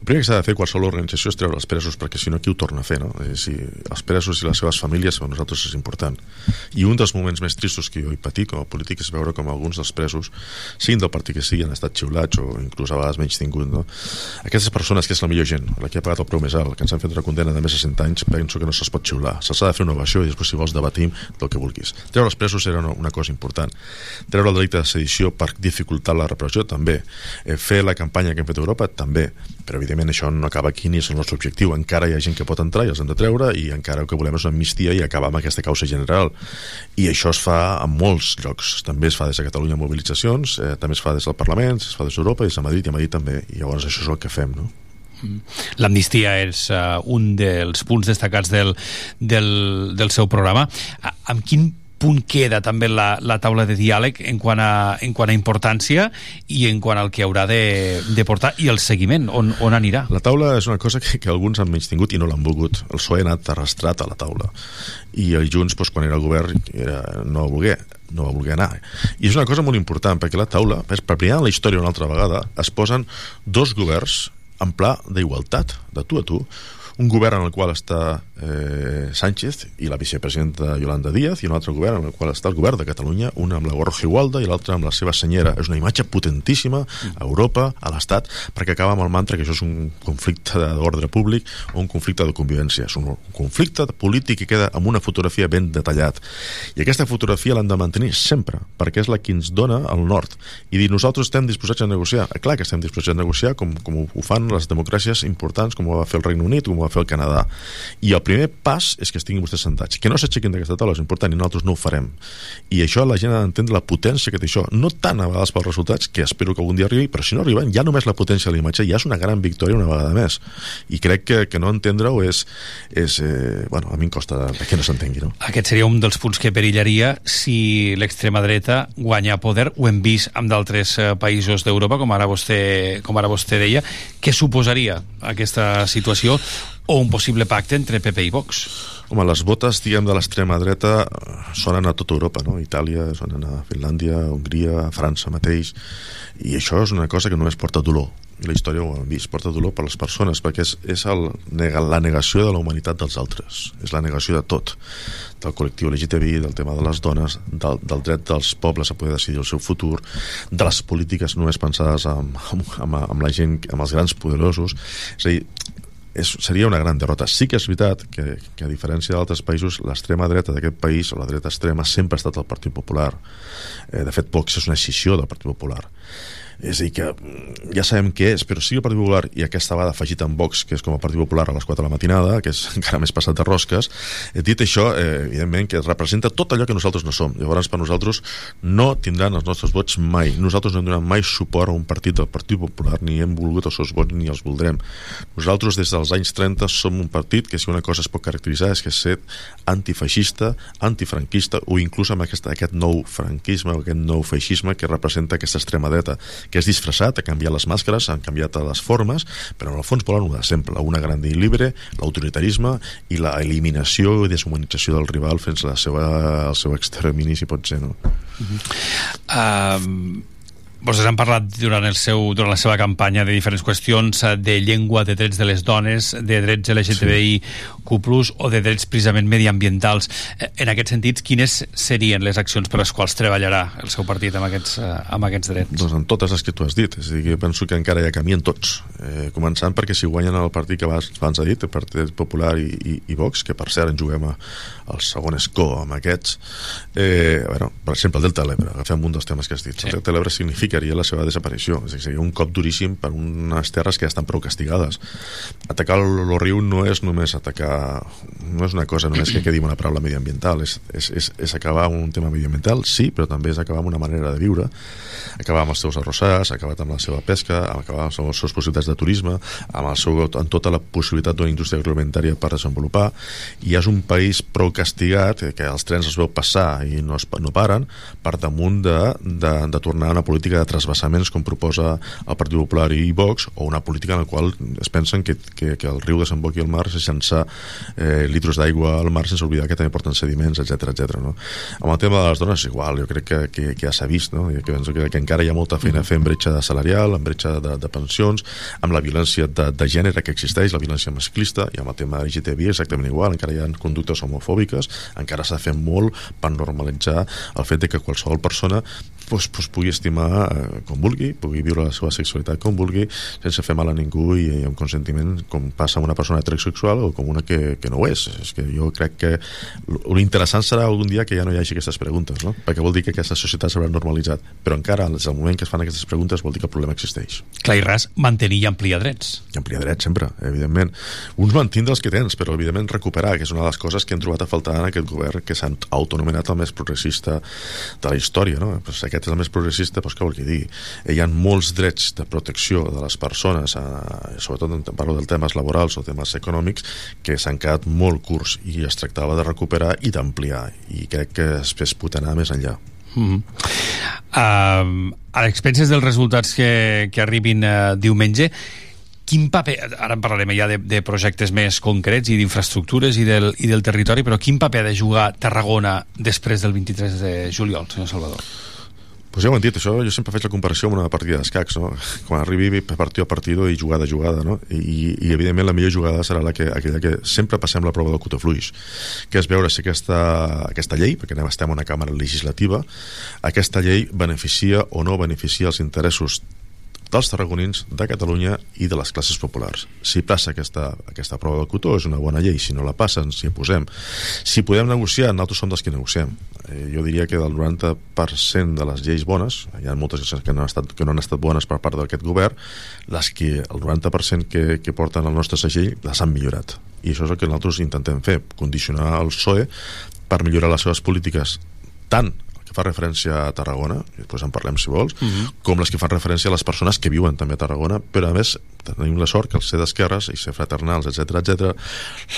El primer que s'ha de fer qualsevol organització és treure els presos, perquè si no, qui ho torna a fer, no? Eh, si els presos i les seves famílies per nosaltres és important. I un dels moments més tristos que jo he patit com a polític és veure com alguns dels presos, siguin del partit que sigui, han estat xiulats o inclús a vegades menys tingut, no? Aquestes persones, que és la millor gent, la que ha pagat el preu més alt, que ens han fet una condena de més de 100 anys, penso que no se'ls pot xiular. Se'ls ha de fer una ovació i després, si vols, debatim del que vulguis. Treure els presos era una, una cosa important. Treure el delicte de sedició per dificultar la repressió, també. Eh, fer la campanya que hem fet a Europa, també. Però, evidentment, això no acaba aquí ni és el nostre objectiu. Encara hi ha gent que pot entrar i els hem de treure i encara el que volem és una amnistia i acabar amb aquesta causa general. I això es fa en molts llocs. També es fa des de Catalunya mobilitzacions, eh, també es fa des del Parlament, es fa des d'Europa, des de Madrid i a Madrid també. I llavors això és el que fem, no? L'amnistia és uh, un dels punts destacats del, del, del seu programa. A, amb quin punt queda també la, la taula de diàleg en quant, a, en quant a importància i en quant al que haurà de, de portar i el seguiment, on, on anirà? La taula és una cosa que, que alguns han menys tingut i no l'han volgut. El PSOE ha anat arrastrat a la taula i el Junts, doncs, quan era el govern, era, no voler no va voler anar. I és una cosa molt important, perquè la taula, per primera en la història una altra vegada, es posen dos governs en pla d'igualtat, de tu a tu, un govern en el qual està eh, Sánchez i la vicepresidenta Yolanda Díaz i un altre govern en el qual està el govern de Catalunya un amb la Borja Igualda i l'altre amb la seva senyera. És una imatge potentíssima a Europa, a l'Estat, perquè acaba amb el mantra que això és un conflicte d'ordre públic o un conflicte de convivència. És un conflicte polític que queda amb una fotografia ben detallat. I aquesta fotografia l'han de mantenir sempre perquè és la que ens dona el nord. I dir nosaltres estem disposats a negociar. Eh, clar que estem disposats a negociar com, com ho fan les democràcies importants com ho va fer el Regne Unit, com ho va fer el Canadà. I el primer pas és que estiguin vostès sentats que no s'aixequin d'aquesta taula és important i nosaltres no ho farem. I això la gent ha d'entendre la potència que té això. No tant a vegades pels resultats que espero que algun dia arribi però si no arriben ja només la potència de l'imatge ja és una gran victòria una vegada més. I crec que, que no entendre-ho és, és eh, bueno, a mi em costa que no s'entengui no? Aquest seria un dels punts que perillaria si l'extrema dreta guanya poder ho hem vist amb d'altres eh, països d'Europa com ara vostè com ara vostè deia. Què suposaria aquesta situació o un possible pacte entre PP i Vox? Home, les botes, diguem, de l'extrema dreta sonen a tota Europa, no? Itàlia, sonen a Finlàndia, a Hongria, a França mateix, i això és una cosa que només porta dolor. i la història ho hem vist, porta dolor per les persones perquè és, és el, la negació de la humanitat dels altres és la negació de tot del col·lectiu LGTBI, del tema de les dones del, del dret dels pobles a poder decidir el seu futur de les polítiques només pensades amb, amb, amb, amb la gent amb els grans poderosos és a dir, és, seria una gran derrota. Sí que és veritat que, que a diferència d'altres països, l'extrema dreta d'aquest país, o la dreta extrema, sempre ha estat el Partit Popular. Eh, de fet, Vox és una escissió del Partit Popular. És a dir, que mm, ja sabem què és, però sí el Partit Popular, i aquesta vegada afegit amb Vox, que és com a Partit Popular a les 4 de la matinada, que és [LAUGHS] encara més passat de rosques, eh, dit això, eh, evidentment, que representa tot allò que nosaltres no som. Llavors, per nosaltres, no tindran els nostres vots mai. Nosaltres no hem donat mai suport a un partit del Partit Popular, ni hem volgut els seus vots, ni els voldrem. Nosaltres, des dels anys 30, som un partit que, si una cosa es pot caracteritzar, és que és ser antifeixista, antifranquista, o inclús amb aquest, aquest nou franquisme, aquest nou feixisme que representa aquesta extrema dreta, que és disfressat, ha canviat les màscares, han canviat les formes, però en el fons volen una de sempre, una gran i libre, l'autoritarisme i la eliminació i deshumanització del rival fins a la seva, al seu extermini, si pot ser, no? Um, vostès han parlat durant, el seu, durant la seva campanya de diferents qüestions eh, de llengua, de drets de les dones, de drets LGTBIQ+, o de drets precisament mediambientals. Eh, En aquest sentit, quines serien les accions per les quals treballarà el seu partit amb aquests, eh, amb aquests drets? Doncs en totes les que tu has dit. És a dir, penso que encara hi ha camí en tots. Eh, començant perquè si guanyen el partit que abans, abans ha dit, el Partit Popular i, i, i Vox, que per cert en juguem a, al segon escó amb aquests, eh, bueno, per exemple, el Delta de l'Ebre, agafem un dels temes que has dit. Sí. El Delta de l'Ebre significaria la seva desaparició. És dir, seria un cop duríssim per unes terres que ja estan prou castigades. Atacar el, riu no és només atacar... No és una cosa només que quedi una paraula mediambiental, és, és, és, és acabar un tema mediambiental, sí, però també és acabar amb una manera de viure, acabar amb els seus arrossars, acabar amb la seva pesca, acabar amb les seves possibilitats de turisme, amb, el seu, amb tota la possibilitat d'una indústria agroalimentària per desenvolupar, i és un país prou castigat, que els trens els veu passar i no, es, no paren, per damunt de, de, de tornar a una política de trasbassaments com proposa el Partit Popular i Vox, o una política en la qual es pensen que, que, que el riu desemboqui al mar sense eh, litros d'aigua al mar sense oblidar que també porten sediments, etc etc. no? Amb el tema de les dones igual, jo crec que, que, que ja s'ha vist, no? Jo que penso que, que encara hi ha molta feina a fer en bretxa salarial, en bretxa de, de pensions, amb la violència de, de gènere que existeix, la violència masclista, i amb el tema LGTBI exactament igual, encara hi ha conductes homofòbiques, encara s'ha de fer molt per normalitzar el fet de que qualsevol persona pues, pues, pugui estimar eh, com vulgui, pugui viure la seva sexualitat com vulgui, sense fer mal a ningú i, i amb consentiment, com passa amb una persona heterosexual o com una que, que no ho és. És que jo crec que l'interessant serà algun dia que ja no hi hagi aquestes preguntes, no? perquè vol dir que aquesta societat s'haurà normalitzat, però encara, des del moment que es fan aquestes preguntes, vol dir que el problema existeix. Clar i ras, mantenir i ampliar drets. I ampliar drets sempre, evidentment. Uns mantindre els que tens, però evidentment recuperar, que és una de les coses que hem trobat a faltar en aquest govern que s'ha autonomenat el més progressista de la història. No? Pues aquest és el més progressista, doncs què vol digui? Eh, Hi ha molts drets de protecció de les persones, eh, sobretot en parlo dels temes laborals o temes econòmics, que s'han quedat molt curts i es tractava de recuperar i d'ampliar, i crec que es, es pot anar més enllà. Mm -hmm. uh, a expenses dels resultats que, que arribin uh, diumenge quin paper, ara en parlarem ja de, de projectes més concrets i d'infraestructures i del, i del territori, però quin paper ha de jugar Tarragona després del 23 de juliol, senyor Salvador? Pues ja ho hem dit, això jo sempre faig la comparació amb una partida d'escacs, no? Quan arribi partido a partido i jugada a jugada, no? I, i evidentment la millor jugada serà la que, aquella que sempre passem la prova del cotofluix, que és veure si aquesta, aquesta llei, perquè anem estem en una càmera legislativa, aquesta llei beneficia o no beneficia els interessos dels tarragonins, de Catalunya i de les classes populars. Si passa aquesta, aquesta prova del cotó és una bona llei, si no la passen, si posem. Si podem negociar, nosaltres som dels que negociem. Eh, jo diria que del 90% de les lleis bones, hi ha moltes que no han estat, que no han estat bones per part d'aquest govern, les que el 90% que, que porten el nostre segell les han millorat. I això és el que nosaltres intentem fer, condicionar el PSOE per millorar les seves polítiques tant que fa referència a Tarragona, i després en parlem si vols, uh -huh. com les que fan referència a les persones que viuen també a Tarragona, però a més tenim la sort que al ser d'esquerres i ser fraternals, etc etc,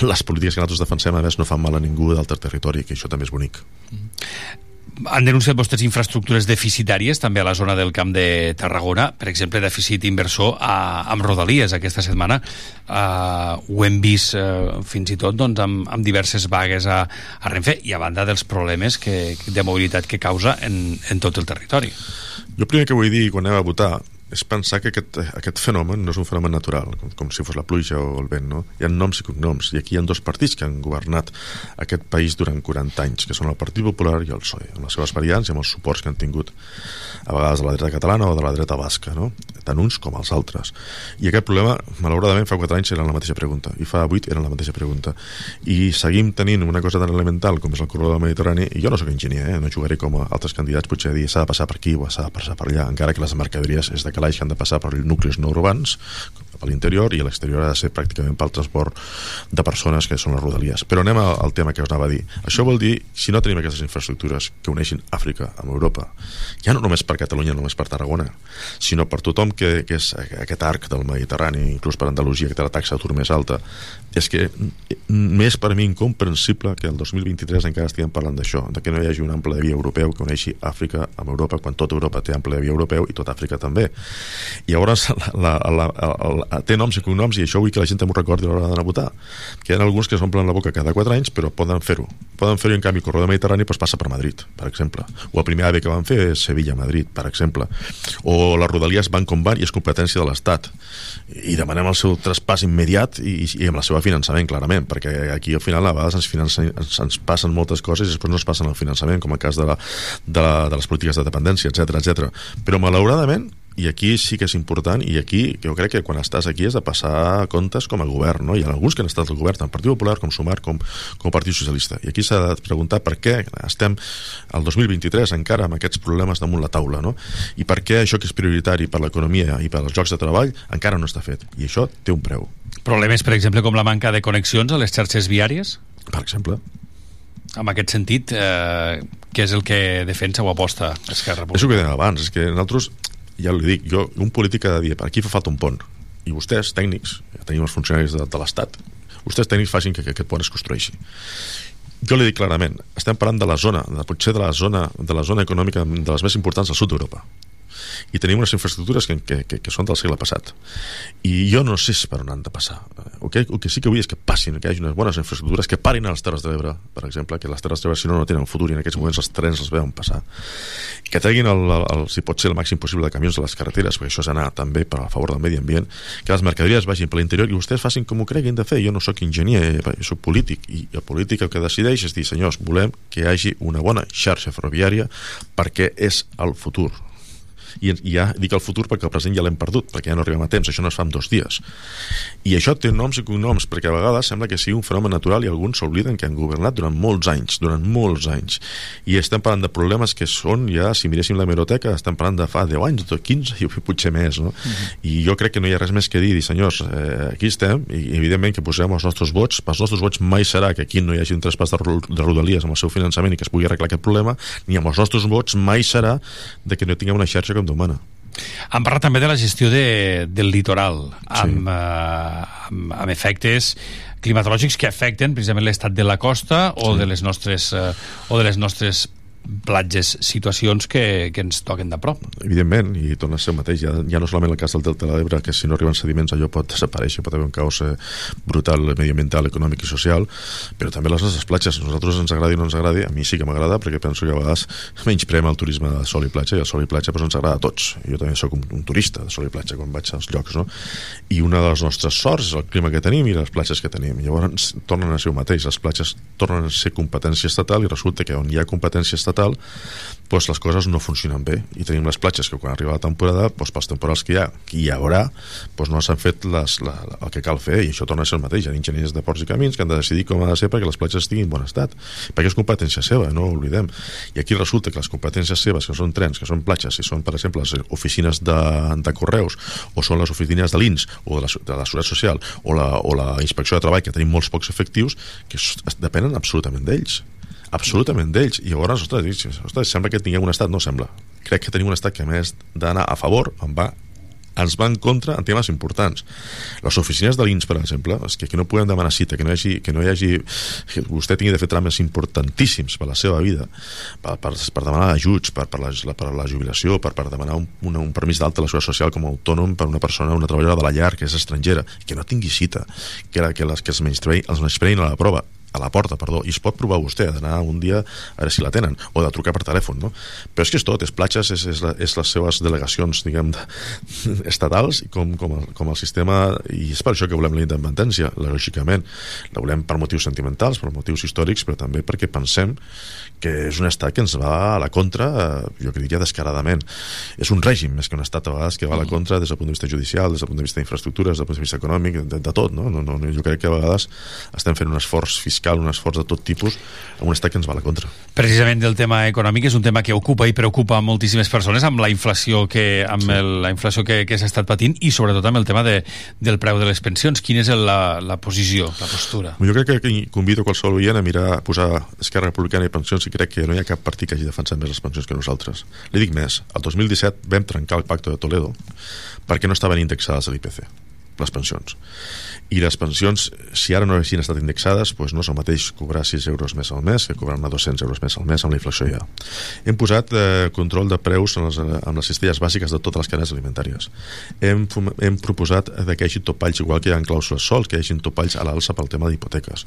les polítiques que nosaltres defensem a més no fan mal a ningú d'altre territori, que això també és bonic. Uh -huh. Han denunciat vostres infraestructures deficitàries també a la zona del Camp de Tarragona, per exemple, dèficit inversor a, amb Rodalies aquesta setmana. Uh, ho hem vist uh, fins i tot doncs, amb, amb diverses vagues a, a Renfe i a banda dels problemes que, de mobilitat que causa en, en tot el territori. Jo primer que vull dir quan anem a votar és pensar que aquest, aquest fenomen no és un fenomen natural, com, com si fos la pluja o el vent, no? Hi ha noms i cognoms, i aquí hi ha dos partits que han governat aquest país durant 40 anys, que són el Partit Popular i el PSOE, amb les seves variants i amb els suports que han tingut a vegades de la dreta catalana o de la dreta basca, no? Tant uns com els altres. I aquest problema, malauradament, fa 4 anys era la mateixa pregunta, i fa 8 era la mateixa pregunta. I seguim tenint una cosa tan elemental com és el corredor del Mediterrani, i jo no sóc enginyer, eh? no jugaré com altres candidats, potser dir s'ha de passar per aquí o s'ha de passar per allà, encara que les mercaderies és de calaix que han de passar per nuclis no urbans, a l'interior i a l'exterior ha de ser pràcticament pel transport de persones que són les rodalies. Però anem al, al tema que us anava a dir. Això vol dir, si no tenim aquestes infraestructures que uneixin Àfrica amb Europa, ja no només per Catalunya, no només per Tarragona, sinó per tothom que, que és aquest arc del Mediterrani, inclús per Andalusia, que té la taxa d'atur més alta, és que més per mi incomprensible que el 2023 encara estiguem parlant d'això, de que no hi hagi un ample de via europeu que uneixi Àfrica amb Europa, quan tota Europa té ample de via europeu i tota Àfrica també. I llavors [LAUGHS] la, la, la, la, té noms i cognoms i això vull que la gent també ho recordi a l'hora d'anar a votar. Que hi ha alguns que s'omplen la boca cada 4 anys, però poden fer-ho. Poden fer-ho en canvi el corredor mediterrani doncs, passa per Madrid, per exemple. O el primer AVE que van fer és Sevilla-Madrid, per exemple. O les rodalies van com van i és competència de l'Estat. I demanem el seu traspàs immediat i, i amb la seva finançament, clarament, perquè aquí al final a vegades ens, financen, ens, ens passen moltes coses i després no es passen el finançament, com el cas de, la, de, la, de les polítiques de dependència, etc etc. Però malauradament i aquí sí que és important i aquí jo crec que quan estàs aquí has de passar comptes com a govern no? hi ha alguns que han estat al govern tant Partit Popular com Sumar com, com Partit Socialista i aquí s'ha de preguntar per què estem al 2023 encara amb aquests problemes damunt la taula no? i per què això que és prioritari per l'economia i per als llocs de treball encara no està fet i això té un preu Problemes, per exemple, com la manca de connexions a les xarxes viàries? Per exemple. En aquest sentit, eh, què és el que defensa o aposta Esquerra Republicana? És el que deia abans, és que nosaltres ja li dic, jo, un polític ha de dir per aquí fa falta un pont. I vostès, tècnics, ja tenim els funcionaris de, de l'Estat vostès tècnics facin que, que aquest pont es construeixi. Jo li dic clarament, estem parlant de la zona de, potser de la zona, de la zona econòmica de les més importants del sud d'Europa i tenim unes infraestructures que, que, que, que són del segle passat. I jo no sé per on han de passar. El que, el que sí que vull és que passin que hi hagi unes bones infraestructures que parin a les Terres de l'Ebre per exemple, que les Terres de l'Ebre si no no tenen futur i en aquests moments els trens els veuen passar. Que treguin el, el, el, si pot ser el màxim possible de camions de les carreteres perquè això és anar també per a favor del medi ambient que les mercaderies vagin per l'interior i vostès facin com ho creguin de fer. Jo no sóc enginyer, jo sóc polític i el polític el que decideix és dir senyors, volem que hi hagi una bona xarxa ferroviària perquè és el futur i, i ja dic el futur perquè el present ja l'hem perdut perquè ja no arribem a temps, això no es fa en dos dies i això té noms i cognoms perquè a vegades sembla que sigui un fenomen natural i alguns s'obliden que han governat durant molts anys durant molts anys i estem parlant de problemes que són ja, si miréssim la hemeroteca estem parlant de fa 10 anys, 15 [LAUGHS] i potser més no? Uh -huh. i jo crec que no hi ha res més que dir, dir senyors, eh, aquí estem i evidentment que posem els nostres vots pels nostres vots mai serà que aquí no hi hagi un traspàs de, de rodalies amb el seu finançament i que es pugui arreglar aquest problema ni amb els nostres vots mai serà de que no tinguem una xarxa com humana. Han parlat també de la gestió de, del litoral, amb, sí. eh, amb, amb efectes climatològics que afecten precisament l'estat de la costa o sí. de les nostres eh, o de les nostres platges, situacions que, que ens toquen de prop. Evidentment, i torna a ser el mateix, ja, ja no solament el cas del Delta de l'Ebre, que si no arriben sediments allò pot desaparèixer, pot haver un caos eh, brutal, mediambiental, econòmic i social, però també les nostres platges, nosaltres ens agradi o no ens agradi, a mi sí que m'agrada, perquè penso que a vegades menysprem el turisme de sol i platja, i el sol i platja doncs, ens agrada a tots. Jo també sóc un, un turista de sol i platja quan vaig als llocs, no? I una de les nostres sorts és el clima que tenim i les platges que tenim. Llavors tornen a ser el mateix, les platges tornen a ser competència estatal i resulta que on hi ha competència estatal estatal doncs les coses no funcionen bé. I tenim les platges que quan arriba la temporada doncs pels temporals que hi ha, que hi haurà doncs no s'han fet les, la, el que cal fer. I això torna a ser el mateix, hi ha enginyers de ports i camins que han de decidir com ha de ser perquè les platges estiguin en bon estat. Perquè és competència seva, no ho oblidem. I aquí resulta que les competències seves que són trens, que són platges, si són per exemple les oficines de, de correus o són les oficines de l'INS o de la, de la Seguretat Social o la, o la Inspecció de Treball que tenim molts pocs efectius que depenen absolutament d'ells absolutament d'ells. I llavors, ostres, ostres, sembla que tinguem un estat no sembla, crec que tenim un estat que a més d'anar a favor, en va ens va en contra en temes importants. Les oficines de l'INS, per exemple, és que, que no podem demanar cita, que no hi hagi, que no hi hagi que vostè tingui de fer trames importantíssims per la seva vida, per, per, per demanar ajuts, per, per, la, per la jubilació, per, per demanar un, un, un permís d'alta a la seguretat social com a autònom per una persona, una treballadora de la llar que és estrangera, que no tingui cita, que, la, que les que es menyspreïn, els menyspreïn a la prova a la porta, perdó, i es pot provar vostè d'anar un dia a veure si la tenen, o de trucar per telèfon, no? Però és que és tot, és platges, és, és, la, és les seves delegacions, diguem, de, [LAUGHS] estatals, com, com, el, com el sistema, i és per això que volem la independència, lògicament. La volem per motius sentimentals, per motius històrics, però també perquè pensem que és un estat que ens va a la contra, eh, jo diria descaradament. És un règim, més que un estat a vegades, que va a la contra des del punt de vista judicial, des del punt de vista d'infraestructures, des del punt de vista econòmic, de, de tot, no? No, no? Jo crec que a vegades estem fent un esforç fiscal, un esforç de tot tipus, a un estat que ens va a la contra. Precisament del tema econòmic és un tema que ocupa i preocupa moltíssimes persones amb la inflació que amb sí. el, la inflació que, que s'ha estat patint i sobretot amb el tema de, del preu de les pensions. Quina és el, la, la posició, la postura? Jo crec que convido qualsevol oient a mirar, a posar Esquerra Republicana i pensions i crec que no hi ha cap partit que hagi defensat més les pensions que nosaltres. Li dic més, el 2017 vam trencar el pacte de Toledo perquè no estaven indexades a l'IPC les pensions i les pensions, si ara no haguessin estat indexades doncs no és el mateix cobrar 6 euros més al mes que cobrar 200 euros més al mes amb la inflació ja. Hem posat eh, control de preus en les, en les cistelles bàsiques de totes les cadenes alimentàries. Hem, hem proposat que hi hagi topalls, igual que hi ha en clàusules sols, que hi hagi topalls a l'alça pel tema d'hipoteques.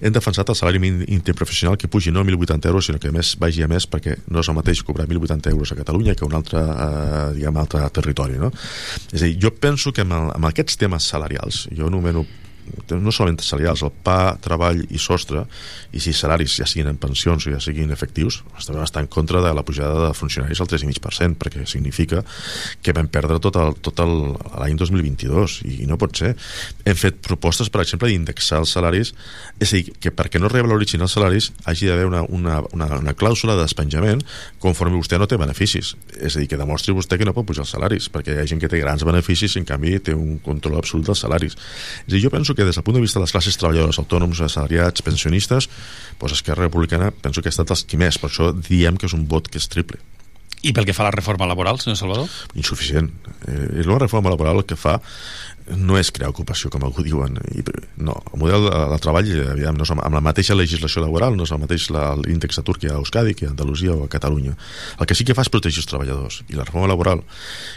Hem defensat el salari mínim interprofessional que pugi no a 1.080 euros, sinó que més vagi a més perquè no és el mateix cobrar 1.080 euros a Catalunya que un altre, eh, diguem, altre territori. No? És a dir, jo penso que amb, el, amb aquests temes salarials, jo anomeno no solament salarials, el pa, treball i sostre, i si salaris ja siguin en pensions o ja siguin efectius, estem estar en contra de la pujada de funcionaris al 3,5%, perquè significa que vam perdre tot el, tot l'any 2022, i no pot ser. Hem fet propostes, per exemple, d'indexar els salaris, és a dir, que perquè no revaloritzin els salaris hagi d'haver una, una, una, una clàusula de despenjament conforme vostè no té beneficis. És a dir, que demostri vostè que no pot pujar els salaris, perquè hi ha gent que té grans beneficis i en canvi té un control absolut dels salaris. És a dir, jo penso que des del punt de vista de les classes treballadores, autònoms, assalariats, pensionistes, doncs Esquerra Republicana penso que ha estat els qui més, per això diem que és un vot que és triple. I pel que fa a la reforma laboral, senyor Salvador? Insuficient. Eh, la reforma laboral el que fa no és crear ocupació, com algú diuen. I, no, el model de, de treball, aviam, no és amb la mateixa legislació laboral, no és el mateix l'índex hi ha a Euskadi, que a Andalusia o a Catalunya. El que sí que fa és protegir els treballadors. I la reforma laboral,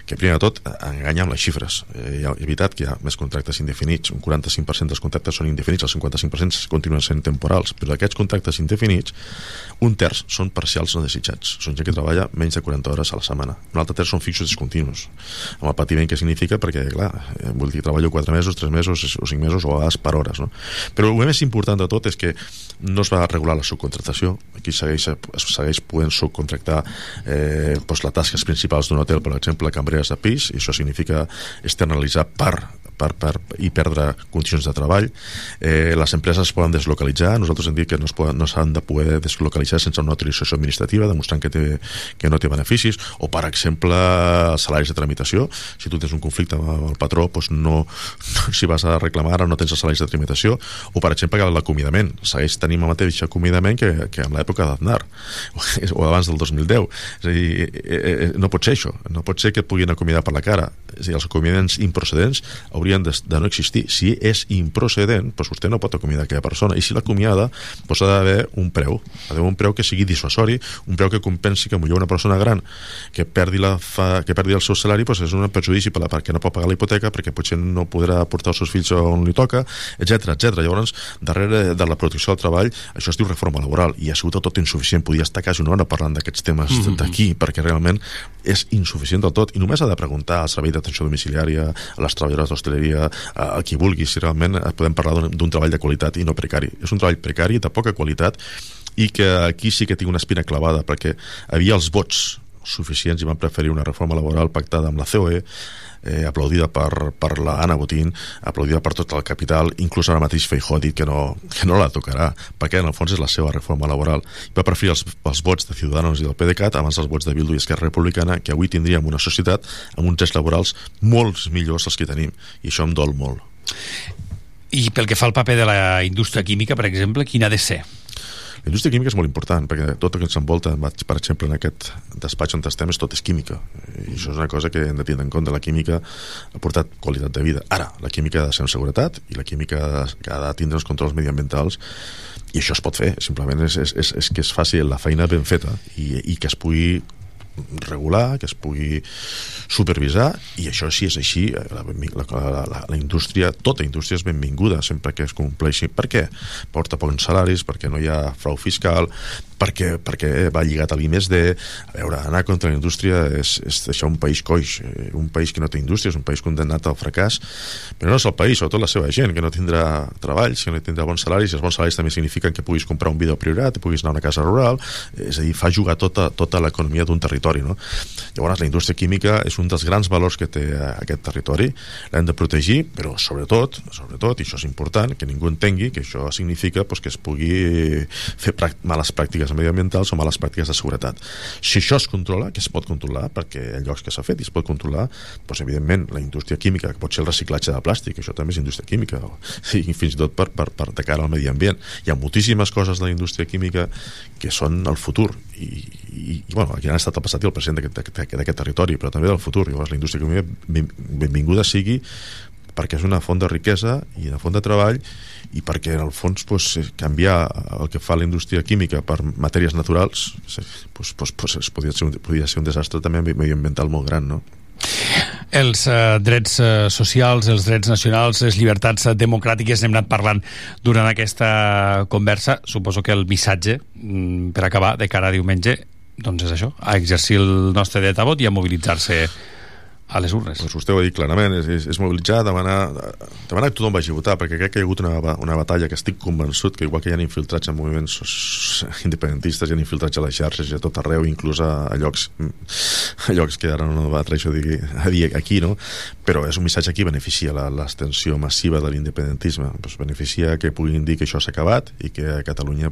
que primer de tot enganya amb les xifres. Eh, ha veritat que hi ha més contractes indefinits, un 45% dels contractes són indefinits, el 55% continuen sent temporals, però d'aquests contractes indefinits, un terç són parcials no desitjats. Són gent que treballa menys de 40 hores a la setmana. Un altre terç són fixos discontinus, amb el patiment que significa perquè, clar, eh, vull dir i treballo 4 mesos, 3 mesos o 5 mesos o a vegades per hores. No? Però el més important de tot és que no es va regular la subcontractació. Aquí segueix, es segueix podent subcontractar eh, doncs les tasques principals d'un hotel, per exemple, cambreres de pis, i això significa externalitzar part per, per, i perdre condicions de treball. Eh, les empreses es poden deslocalitzar, nosaltres hem dit que no s'han no de poder deslocalitzar sense una autorització administrativa, demostrant que, té, que no té beneficis, o per exemple, salaris de tramitació. Si tu tens un conflicte amb el patró, doncs no, [LAUGHS] si vas a reclamar ara no tens els salaris de tramitació, o per exemple l'acomiadament. Segueix tenim el mateix acomiadament que, que en l'època d'Aznar, [LAUGHS] o abans del 2010. És a dir, eh, eh, no pot ser això, no pot ser que puguin acomiadar per la cara. És a dir, els acomiadaments improcedents haurien de, de no existir. Si és improcedent, doncs vostè no pot acomiadar aquella persona. I si l'acomiada, doncs ha d'haver un preu. Ha d'haver un preu que sigui dissuasori, un preu que compensi que millor una persona gran que perdi, la fa, que perdi el seu salari doncs és un perjudici per la part que no pot pagar la hipoteca perquè potser no podrà portar els seus fills on li toca, etc etc. Llavors, darrere de la protecció del treball, això es diu reforma laboral i ha sigut tot insuficient. Podia estar quasi una hora parlant d'aquests temes mm -hmm. d'aquí, perquè realment és insuficient del tot. I només ha de preguntar al servei d'atenció domiciliària, a les treballadores d'hostaleria hostaleria, a, a qui vulgui, si realment podem parlar d'un treball de qualitat i no precari. És un treball precari, de poca qualitat, i que aquí sí que tinc una espina clavada, perquè havia els vots suficients i van preferir una reforma laboral pactada amb la COE eh, aplaudida per, per la Anna Botín, aplaudida per tot el capital, inclús ara mateix Feijó ha dit que no, que no la tocarà, perquè en el fons és la seva reforma laboral. Va preferir els, els vots de Ciudadanos i del PDeCAT abans dels vots de Bildu i Esquerra Republicana, que avui tindríem una societat amb uns drets laborals molt millors dels que tenim, i això em dol molt. I pel que fa al paper de la indústria química, per exemple, quin ha de ser? La indústria química és molt important, perquè tot el que ens envolta, per exemple, en aquest despatx on estem, és tot és química. I això és una cosa que hem de tenir en compte. La química ha portat qualitat de vida. Ara, la química ha de ser en seguretat i la química ha de tindre els controls mediambientals i això es pot fer, simplement és, és, és, és que es faci la feina ben feta i, i que es pugui regular, que es pugui supervisar, i això si és així, eh, la, la, la, la, indústria, tota indústria és benvinguda sempre que es compleixi. Per què? Porta bons salaris, perquè no hi ha frau fiscal, perquè, perquè va lligat a l'I+D. A veure, anar contra la indústria és, és deixar un país coix, eh, un país que no té indústria, és un país condemnat al fracàs, però no és el país, sobretot la seva gent, que no tindrà treballs, que no tindrà bons salaris, i els bons salaris també signifiquen que puguis comprar un vídeo priorat, que puguis anar a una casa rural, és a dir, fa jugar tota, tota l'economia d'un territori, no? Llavors, la indústria química és un dels grans valors que té aquest territori, l'hem de protegir, però sobretot, sobretot, i això és important, que ningú entengui que això significa pues, que es pugui fer males pràctiques mediambientals o males pràctiques de seguretat. Si això es controla, que es pot controlar, perquè ha llocs que s'ha fet i es pot controlar, doncs, evidentment, la indústria química, que pot ser el reciclatge de plàstic, això també és indústria química, [LAUGHS] i fins i tot per, per, per de cara al medi ambient. Hi ha moltíssimes coses de la indústria química que són el futur, i, i, i bueno, aquí han estat el passat i el present d'aquest territori, però també del futur. Llavors, la indústria química benvinguda sigui perquè és una font de riquesa i una font de treball i perquè en el fons pues, canviar el que fa la indústria química per matèries naturals pues, pues, pues, podria, ser un, podria ser un desastre també mediambiental molt gran no? Els eh, drets eh, socials, els drets nacionals, les llibertats eh, democràtiques n'hem anat parlant durant aquesta conversa. Suposo que el missatge, mm, per acabar, de cara a diumenge, doncs és això, a exercir el nostre dret a vot i a mobilitzar-se a les urnes. Pues vostè ho ha dit clarament, és, és, és mobilitzar, demanar, demanar que tothom vagi a votar, perquè crec que hi ha hagut una, una batalla que estic convençut que igual que hi ha infiltrats en moviments independentistes, hi ha infiltrats a les xarxes i a tot arreu, inclús a, a llocs a llocs que ara no va això dir, a dir aquí, no? Però és un missatge que beneficia l'extensió massiva de l'independentisme, pues beneficia que puguin dir que això s'ha acabat i que a Catalunya